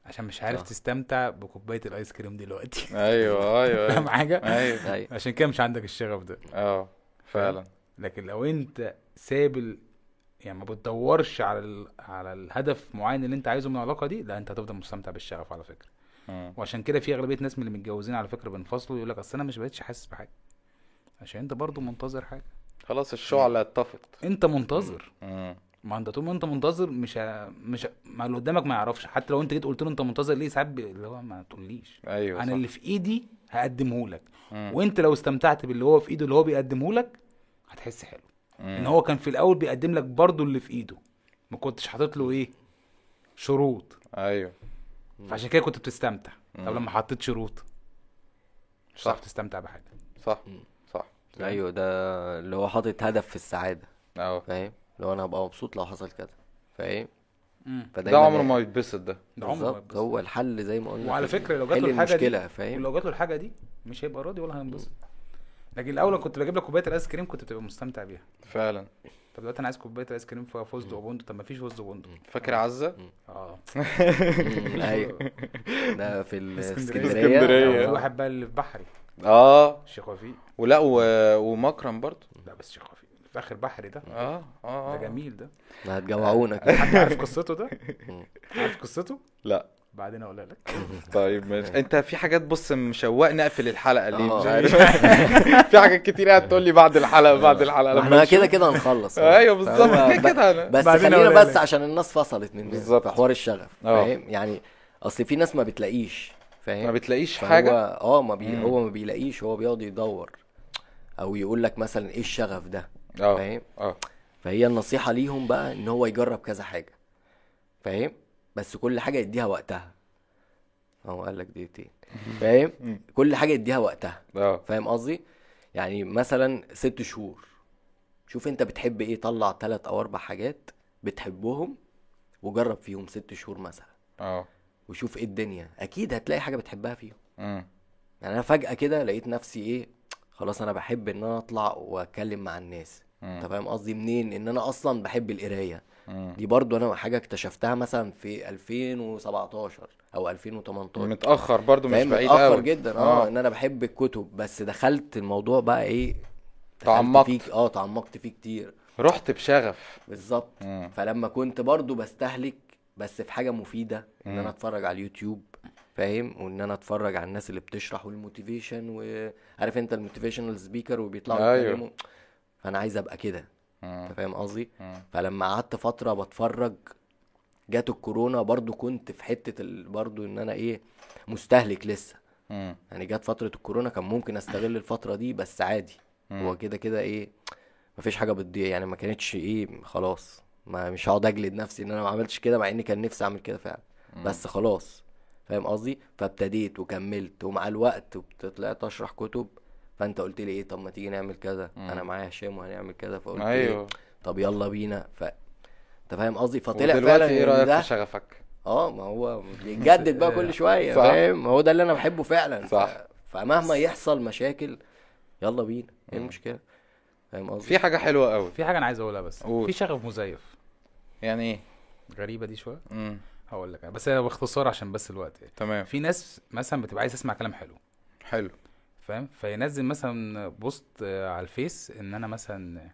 عشان مش عارف. تستمتع بكوباية الآيس كريم دلوقتي. أيوه أيوه فاهم حاجة؟ أيوه. أيوه. عشان كده مش عندك الشغف ده. آه فعلا. لكن لو أنت سايب ال... يعني ما بتدورش على ال... على الهدف معين اللي أنت عايزه من العلاقة دي لا أنت هتفضل مستمتع بالشغف على فكرة. مم. وعشان كده في أغلبية ناس من اللي متجوزين على فكرة بينفصلوا يقول لك أصل أنا مش بقتش حاسس بحاجة. عشان أنت برضو منتظر حاجة. خلاص الشعلة اتطفت أنت منتظر. مم. ما انت طول ما انت منتظر مش ه... مش ه... ما اللي قدامك ما يعرفش. حتى لو انت جيت قلت له انت منتظر ليه ساعات بي... اللي هو ما تقوليش. أيوه أنا صح. اللي في إيدي هقدمه لك. مم. وأنت لو استمتعت باللي هو في إيده اللي هو بيقدمه لك هتحس حلو. إن مم. هو كان في الأول بيقدم لك برضو اللي في إيده. ما كنتش حاطط له إيه؟ شروط. أيوه. فعشان كده كنت بتستمتع. طب مم. لما حطيت شروط مش صح. هتعرف تستمتع بحاجة. صح. صح. أيوه ده اللي هو حاطط هدف في السعادة. آه فاهم؟ لو أنا هبقى مبسوط لو حصل كده فاهم. ده عمره ما يتبسط ده. ده عمره ما بالظبط يتبسط. هو الحل زي ما قلنا وعلى فكرة لو جات له الحاجة دي فاهم؟ ولو جات له الحاجة دي مش هيبقى راضي ولا هينبسط. لكن الأول كنت بجيب لك كوباية الآيس كريم كنت بتبقى مستمتع بيها. فعلا. طب دلوقتي أنا عايز كوباية ايس كريم فيها فوز وبندق طب ما فيش فوز وبندق فاكر عزة؟ آه. أيوه. ده في. الاسكندريه. في واحد بقى اللي في بحري. آه. الشيخ وفيق. ولا و... ومكرم برضو لا بس الشيخ وفيق. في آخر بحري ده. آه آه ده آه. جميل ده. ده هتجوعونا كده. حد عارف قصته ده؟ عارف قصته؟ لا. بعدين أقولها لك. طيب ماشي. أنت في حاجات بص مشوقني اقفل الحلقة ليه مش آه. عارف. في حاجات كتير قاعد تقول لي بعد الحلقة بعد الحلقة. ما إحنا. كده كده هنخلص. أيوه بالظبط. كده كده أنا. بس خلينا بس. عشان الناس فصلت من بالظبط. في حوار الشغف آه. فاهم؟ يعني أصل في ناس ما بتلاقيش فاهم؟ ما بتلاقيش حاجة. آه ما بي... هو ما بيلاقيش هو بيقعد يدور أو يقول لك مثلا إيه الشغف ده؟ آه فاهم؟ آه. فهي النصيحة ليهم بقى إن هو يجرب كذا حاجة فاهم؟ بس كل حاجة يديها وقتها. هو قال لك دقيقتين. فاهم. كل حاجة يديها وقتها. آه. فاهم قصدي؟ يعني مثلا ست شهور. شوف أنت بتحب إيه طلع تلات أو أربع حاجات بتحبهم وجرب فيهم ست شهور مثلا. آه. وشوف إيه الدنيا. أكيد هتلاقي حاجة بتحبها فيهم. مم. يعني أنا فجأة كده لقيت نفسي إيه خلاص أنا بحب إن أنا أطلع وأتكلم مع الناس. انت فاهم قصدي منين؟ ان أنا أصلا بحب القراية. دي برضو أنا حاجة اكتشفتها مثلا في 2017 أو 2018 متأخر برضو مش بعيد متأخر قوي جدا آه. إن أنا بحب الكتب. بس دخلت الموضوع بقى إيه؟ تعمقت. فيه آه تعمقت فيه كتير. رحت بشغف. بالظبط. فلما كنت برضو بستهلك بس في حاجة مفيدة إن أنا اتفرج على اليوتيوب فاهم؟ وإن أنا اتفرج على الناس اللي بتشرح وال motivation وعارف انت ال motivational speaker وبيطلعوا أيوه. يتكلموا؟ فأنا عايز أبقى كده. مم. أنت فاهم قصدي؟ مم. فلما قعدت فترة بتفرج جات الكورونا برضو كنت في حتة ال... برضو إن أنا إيه مستهلك لسه. مم. يعني جات فترة الكورونا كان ممكن أستغل الفترة دي بس عادي. هو كده كده إيه مفيش حاجة بتضيع. يعني ما كانتش إيه خلاص. ما مش هقعد أجلد نفسي إن أنا ما عملتش كده مع إني كان نفسي أعمل كده فعلا. بس خلاص. فاهم قصدي؟ فابتديت وكملت ومع الوقت وطلعت اشرح كتب. فانت قلت لي إيه؟ طب ما تيجي نعمل كذا. أنا معايا هشام وهنعمل كذا فقلت أيوه. إيه طب يلا بينا. ف أنت فاهم قصدي؟ فطلع فعلا إيه ده في شغفك؟ آه ما هو بيتجدد بقى كل شوية. فاهم؟ هو ده اللي أنا بحبه فعلا. صح. ف... فمهما يحصل مشاكل يلا بينا. إيه المشكلة؟ فاهم قصدي؟ في حاجة حلوة قوي. في حاجة أنا عايز أقولها بس. قول. في شغف مزيف. يعني إيه؟ غريبة دي شوية. مم. هقول لك. بس أنا باختصار عشان بس الوقت يعني. تمام. في ناس مثلا بتبقى عايز تسمع كلام حلو. حلو. فاهم؟ فينزل مثلا post آه، على الفيس إن أنا مثلا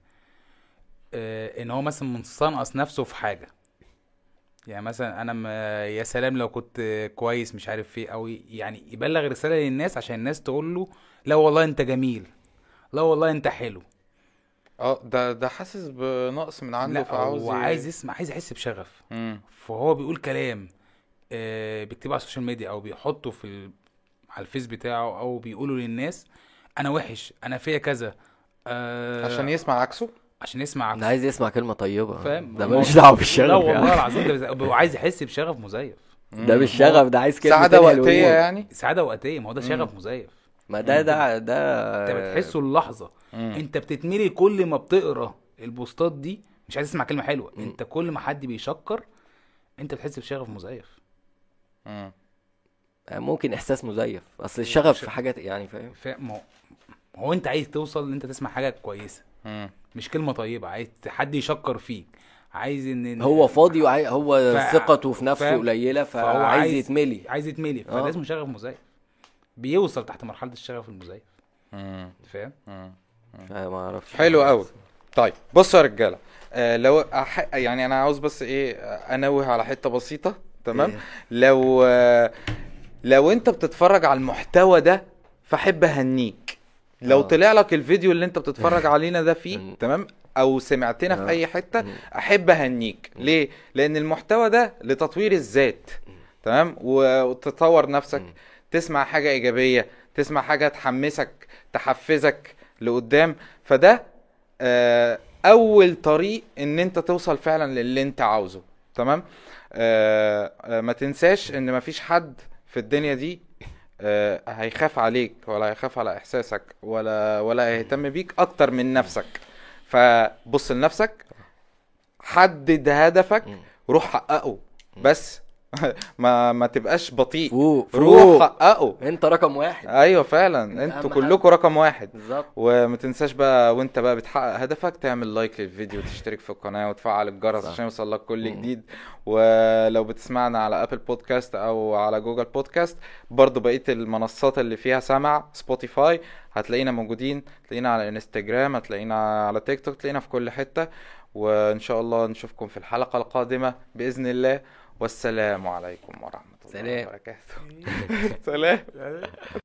آه، إن هو مثلا مستنقص نفسه في حاجة. يعني مثلا أنا م... يا سلام لو كنت كويس مش عارف إيه أو يعني يبلغ رسالة للناس عشان الناس تقول له لا والله أنت جميل لا والله أنت حلو. آه ده ده حاسس بنقص من عنده لا فعاوز هو عايز يسمع عايز يحس بشغف. مم. فهو بيقول كلام آه، بيكتبه على ال social media أو بيحطه في ال... على الفيس بتاعه أو بيقوله للناس أنا وحش أنا فيا كذا. آه، عشان يسمع عكسه؟ عشان يسمع أنا عايز يسمع كلمة طيبة. فاهم؟ ده ماليش دعوة بالشغف لا والله يعني. العظيم ده عايز يحس بشغف مزيف. ده مش شغف ده عايز كلمة سعادة وقتية يعني؟ سعادة وقتية ما هو ده شغف مزيف. ما ده ده ده أنت بتحسه اللحظة. مم. أنت بتتملي كل ما بتقرأ البوستات دي مش عايز تسمع كلمة حلوة. أنت كل ما حد بيشكر أنت بتحس بشغف مزيف. مم. ممكن إحساس مزيف. أصل الشغف في حاجات يعني فاهم؟ فاهم ما هو- أنت عايز توصل إن أنت تسمع حاجة كويسة. مم. مش كلمة طيبة. عايز حد يشكر فيك. عايز ان هو فاضي وعاي... هو ف- ثقته في نفسه؟ قليلة فهو فعايز يتملي. عايز يتملي. فده اسمه شغف مزيف. بيوصل تحت مرحلة الشغف المزيف. فاهم؟ مم. ما أعرفش. حلو قوي. طيب بصوا يا رجالة. آه لو أح... يعني أنا عاوز بس إيه آه، أنوه على حتة بسيطة تمام؟ إيه؟ لو آه لو انت بتتفرج على المحتوى ده فحب اهنيك لو آه. طلع لك الفيديو اللي انت بتتفرج علينا ده فيه. تمام أو سمعتنا في آه. أي حتة. أحب أهنيك ليه لأن المحتوى ده لتطوير الذات تمام وتطور نفسك. تسمع حاجة إيجابية تسمع حاجة تحمسك تحفزك لقدام فده آه، أول طريق إن أنت توصل فعلا للي أنت عاوزه تمام آه، آه، ما تنساش إن مفيش حد في الدنيا دي آه، هيخاف عليك ولا هيخاف على إحساسك ولا ولا هيهتم بيك أكتر من نفسك فبص لنفسك حدد هدفك. روح حققه بس ما ما تبقاش بطيء. فوق روح فوق حققه. انت رقم واحد. أيوه فعلا. أنتوا. كلكم رقم واحد. بالظبط. وما تنساش بقى وانت بقى بتحقق هدفك تعمل like للفيديو وتشترك في القناة وتفعل الجرس صح. عشان يوصل لك كل. جديد. ولو بتسمعنا على ابل بودكاست أو على جوجل بودكاست برضو بقية المنصات اللي فيها سمع سبوتيفاي هتلاقينا موجودين. هتلاقينا على انستجرام هتلاقينا على تيك توك هتلاقينا في كل حتة. وإن شاء الله نشوفكم في الحلقة القادمة بإذن الله. والسلام عليكم ورحمة الله سلام. وبركاته. سلام.